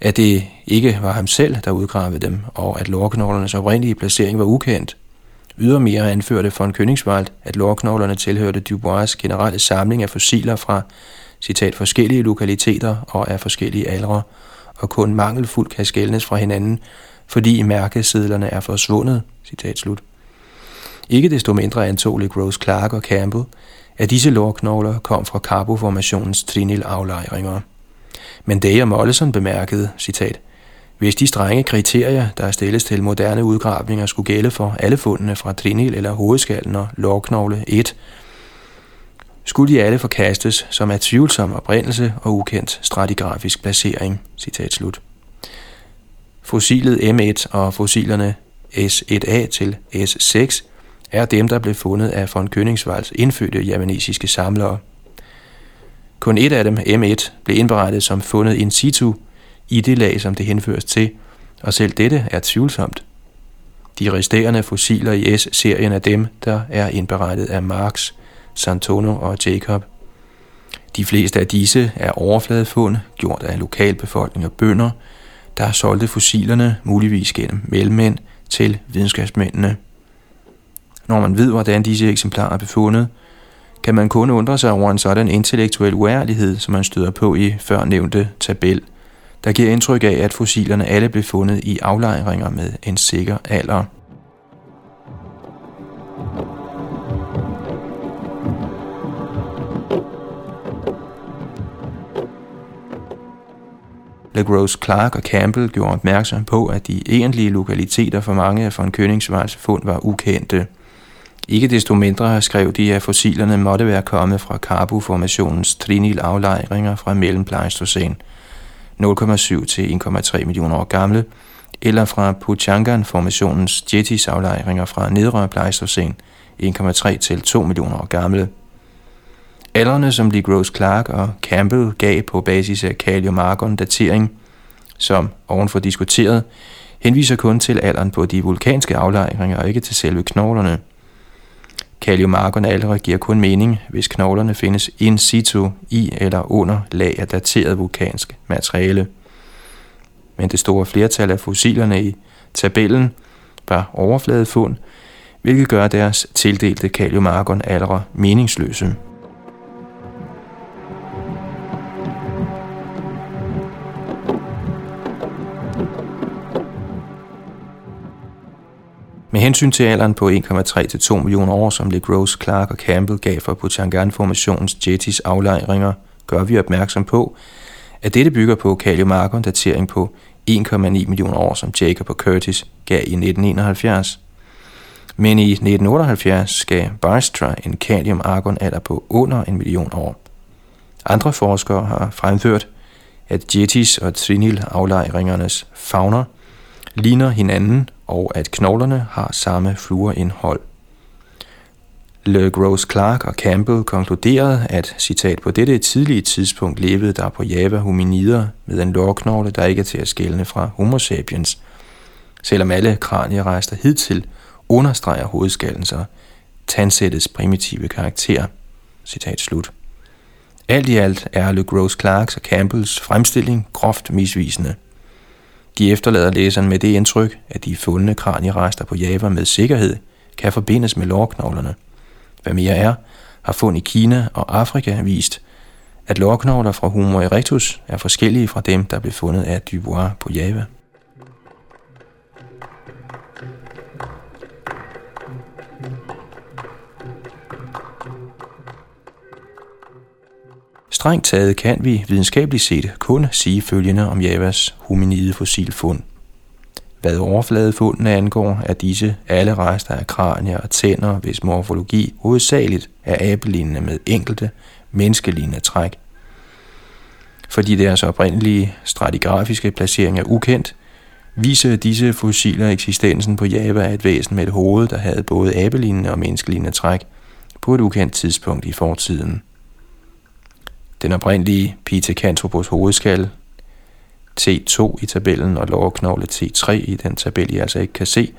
at det ikke var ham selv, der udgravede dem, og at lårknoglernes oprindelige placering var ukendt. Ydermere anførte von Königswald, at lårknoglerne tilhørte Dubois generelle samling af fossiler fra, citat, forskellige lokaliteter og af forskellige aldre, og kun mangelfuldt kan skældnes fra hinanden, fordi mærkesedlerne er forsvundet. Citat slut. Ikke desto mindre antog Gross Clark og Campbell, at disse lårknogler kom fra karboformationens trinil-aflejringer. Men Day og Mollison bemærkede, citat, hvis de strenge kriterier, der stilles til moderne udgravninger, skulle gælde for alle fundene fra trinil eller hovedskallen og lårknogle 1, skulle de alle forkastes som af tvivlsom oprindelse og ukendt stratigrafisk placering. Citat slut. Fossilet M1 og fossilerne S1A til S6 er dem, der blev fundet af von Königswalds indfødte javanesiske samlere. Kun et af dem, M1, blev indberettet som fundet in situ i det lag, som det henføres til, og selv dette er tvivlsomt. De resterende fossiler i S-serien er dem, der er indberettet af Marx Santono og Jacob. De fleste af disse er overfladefund, gjort af lokalbefolkning og bønder, der har solgt fossilerne muligvis gennem mellemmænd til videnskabsmændene. Når man ved, hvordan disse eksemplarer er befundet, kan man kun undre sig over en sådan intellektuel uærlighed, som man støder på i førnævnte tabel, der giver indtryk af, at fossilerne alle blev fundet i aflejringer med en sikker alder. LaGrose Clark og Campbell gjorde opmærksom på, at de egentlige lokaliteter for mange af von Königswalds fund var ukendte. Ikke desto mindre skrev de, at fossilerne måtte være kommet fra karboformationens trinil-aflejringer fra mellem 0,7 til 1,3 millioner år gamle, eller fra Puchangan-formationens Jetis-aflejringer fra nedre Pleistocæn 1,3 til 2 millioner år gamle. Alderne, som Lee Gross Clark og Campbell gav på basis af kalium-argon-datering, som ovenfor diskuteret, henviser kun til alderen på de vulkanske aflejringer og ikke til selve knoglerne. Kaliumargon-aldre giver kun mening, hvis knoglerne findes in situ i eller under lag af dateret vulkansk materiale. Men det store flertal af fossilerne i tabellen var overfladefund, hvilket gør deres tildelte kaliumargon-aldre meningsløse. Med hensyn til alderen på 1,3 til 2 millioner år, som LeGros, Clark og Campbell gav for Bhutangan-formationens Jetis aflejringer, gør vi opmærksom på, at dette bygger på Kaliumarkon datering på 1,9 millioner år, som Jacob og Curtis gav i 1971. Men i 1978 gav Bystra en kalium-argon-alder på under en million år. Andre forskere har fremført, at Jetis og Trinil-aflejringernes fauner ligner hinanden og at knoglerne har samme fluorindhold. Le Gros Clark og Campbell konkluderede, at citat på dette tidlige tidspunkt levede der på Java hominider med en lårknogle, der ikke er til at skælne fra Homo sapiens, selvom alle kranierester hidtil understreger hovedskallens sig, tandsættets primitive karakter. Citat slut. Alt i alt er Le Gros Clarks og Campbells fremstilling groft misvisende – de efterlader læseren med det indtryk, at de fundne kranierester på Java med sikkerhed kan forbindes med lårknoglerne. Hvad mere er, har fund i Kina og Afrika vist, at lårknogler fra Homo erectus er forskellige fra dem, der blev fundet af Dubois på Java. Strengt taget kan vi videnskabeligt set kun sige følgende om Javas hominide fossilfund. Hvad overfladefundene angår, er disse alle rester af kranier og tænder, hvis morfologi hovedsageligt er abelignende med enkelte menneskelignende træk. Fordi deres oprindelige stratigrafiske placering er ukendt, viser disse fossiler eksistensen på Java af et væsen med et hoved, der havde både abelignende og menneskelignende træk på et ukendt tidspunkt i fortiden. Den oprindelige Pithecanthropus hovedskal, T2 i tabellen og lårknogle T3 i den tabel, I altså ikke kan se,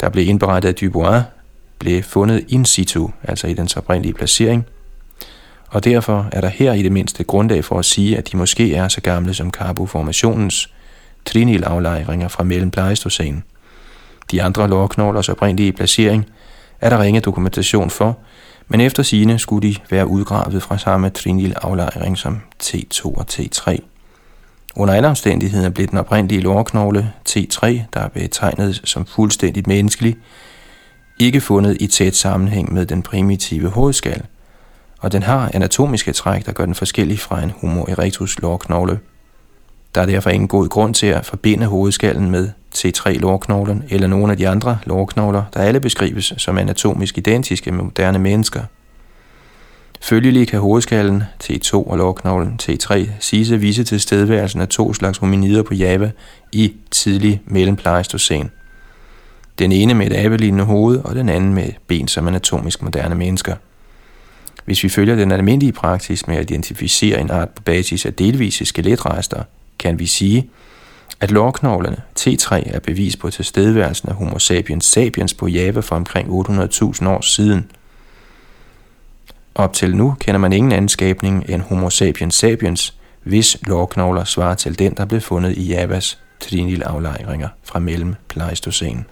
der blev indberettet af Dubois, blev fundet in situ, altså i dens oprindelige placering, og derfor er der her i det mindste grundlag for at sige, at de måske er så gamle som karboformationens trinil-aflejringer fra mellem Pleistocæn. De andre lårknoglers oprindelige placering er der ringe dokumentation for, men efter sine skulle de være udgravet fra samme trinil aflejring som T2 og T3. Under alle omstændigheder blev den oprindelige lårknogle T3, der er betegnet som fuldstændigt menneskelig, ikke fundet i tæt sammenhæng med den primitive hovedskal, og den har anatomiske træk, der gør den forskellig fra en Homo erectus lårknogle. Der er derfor ingen god grund til at forbinde hovedskallen med T3-lårknoglen eller nogle af de andre lårknogler, der alle beskrives som anatomisk identiske med moderne mennesker. Følgelig kan hovedskallen T2 og lårknoglen T3 siges at vise tilstedeværelsen af to slags hominider på Java i tidlig mellempleistocæn. Den ene med et abelignende hoved, og den anden med ben som anatomisk moderne mennesker. Hvis vi følger den almindelige praksis med at identificere en art på basis af delvise skeletrester, kan vi sige, at lårknoglerne T3 er bevis på tilstedeværelsen af Homo sapiens sapiens på Java for omkring 800.000 år siden. Op til nu kender man ingen anden skabning end Homo sapiens sapiens, hvis lårknogler svarer til den, der blev fundet i Javas trinil aflejringer fra mellem Pleistocene.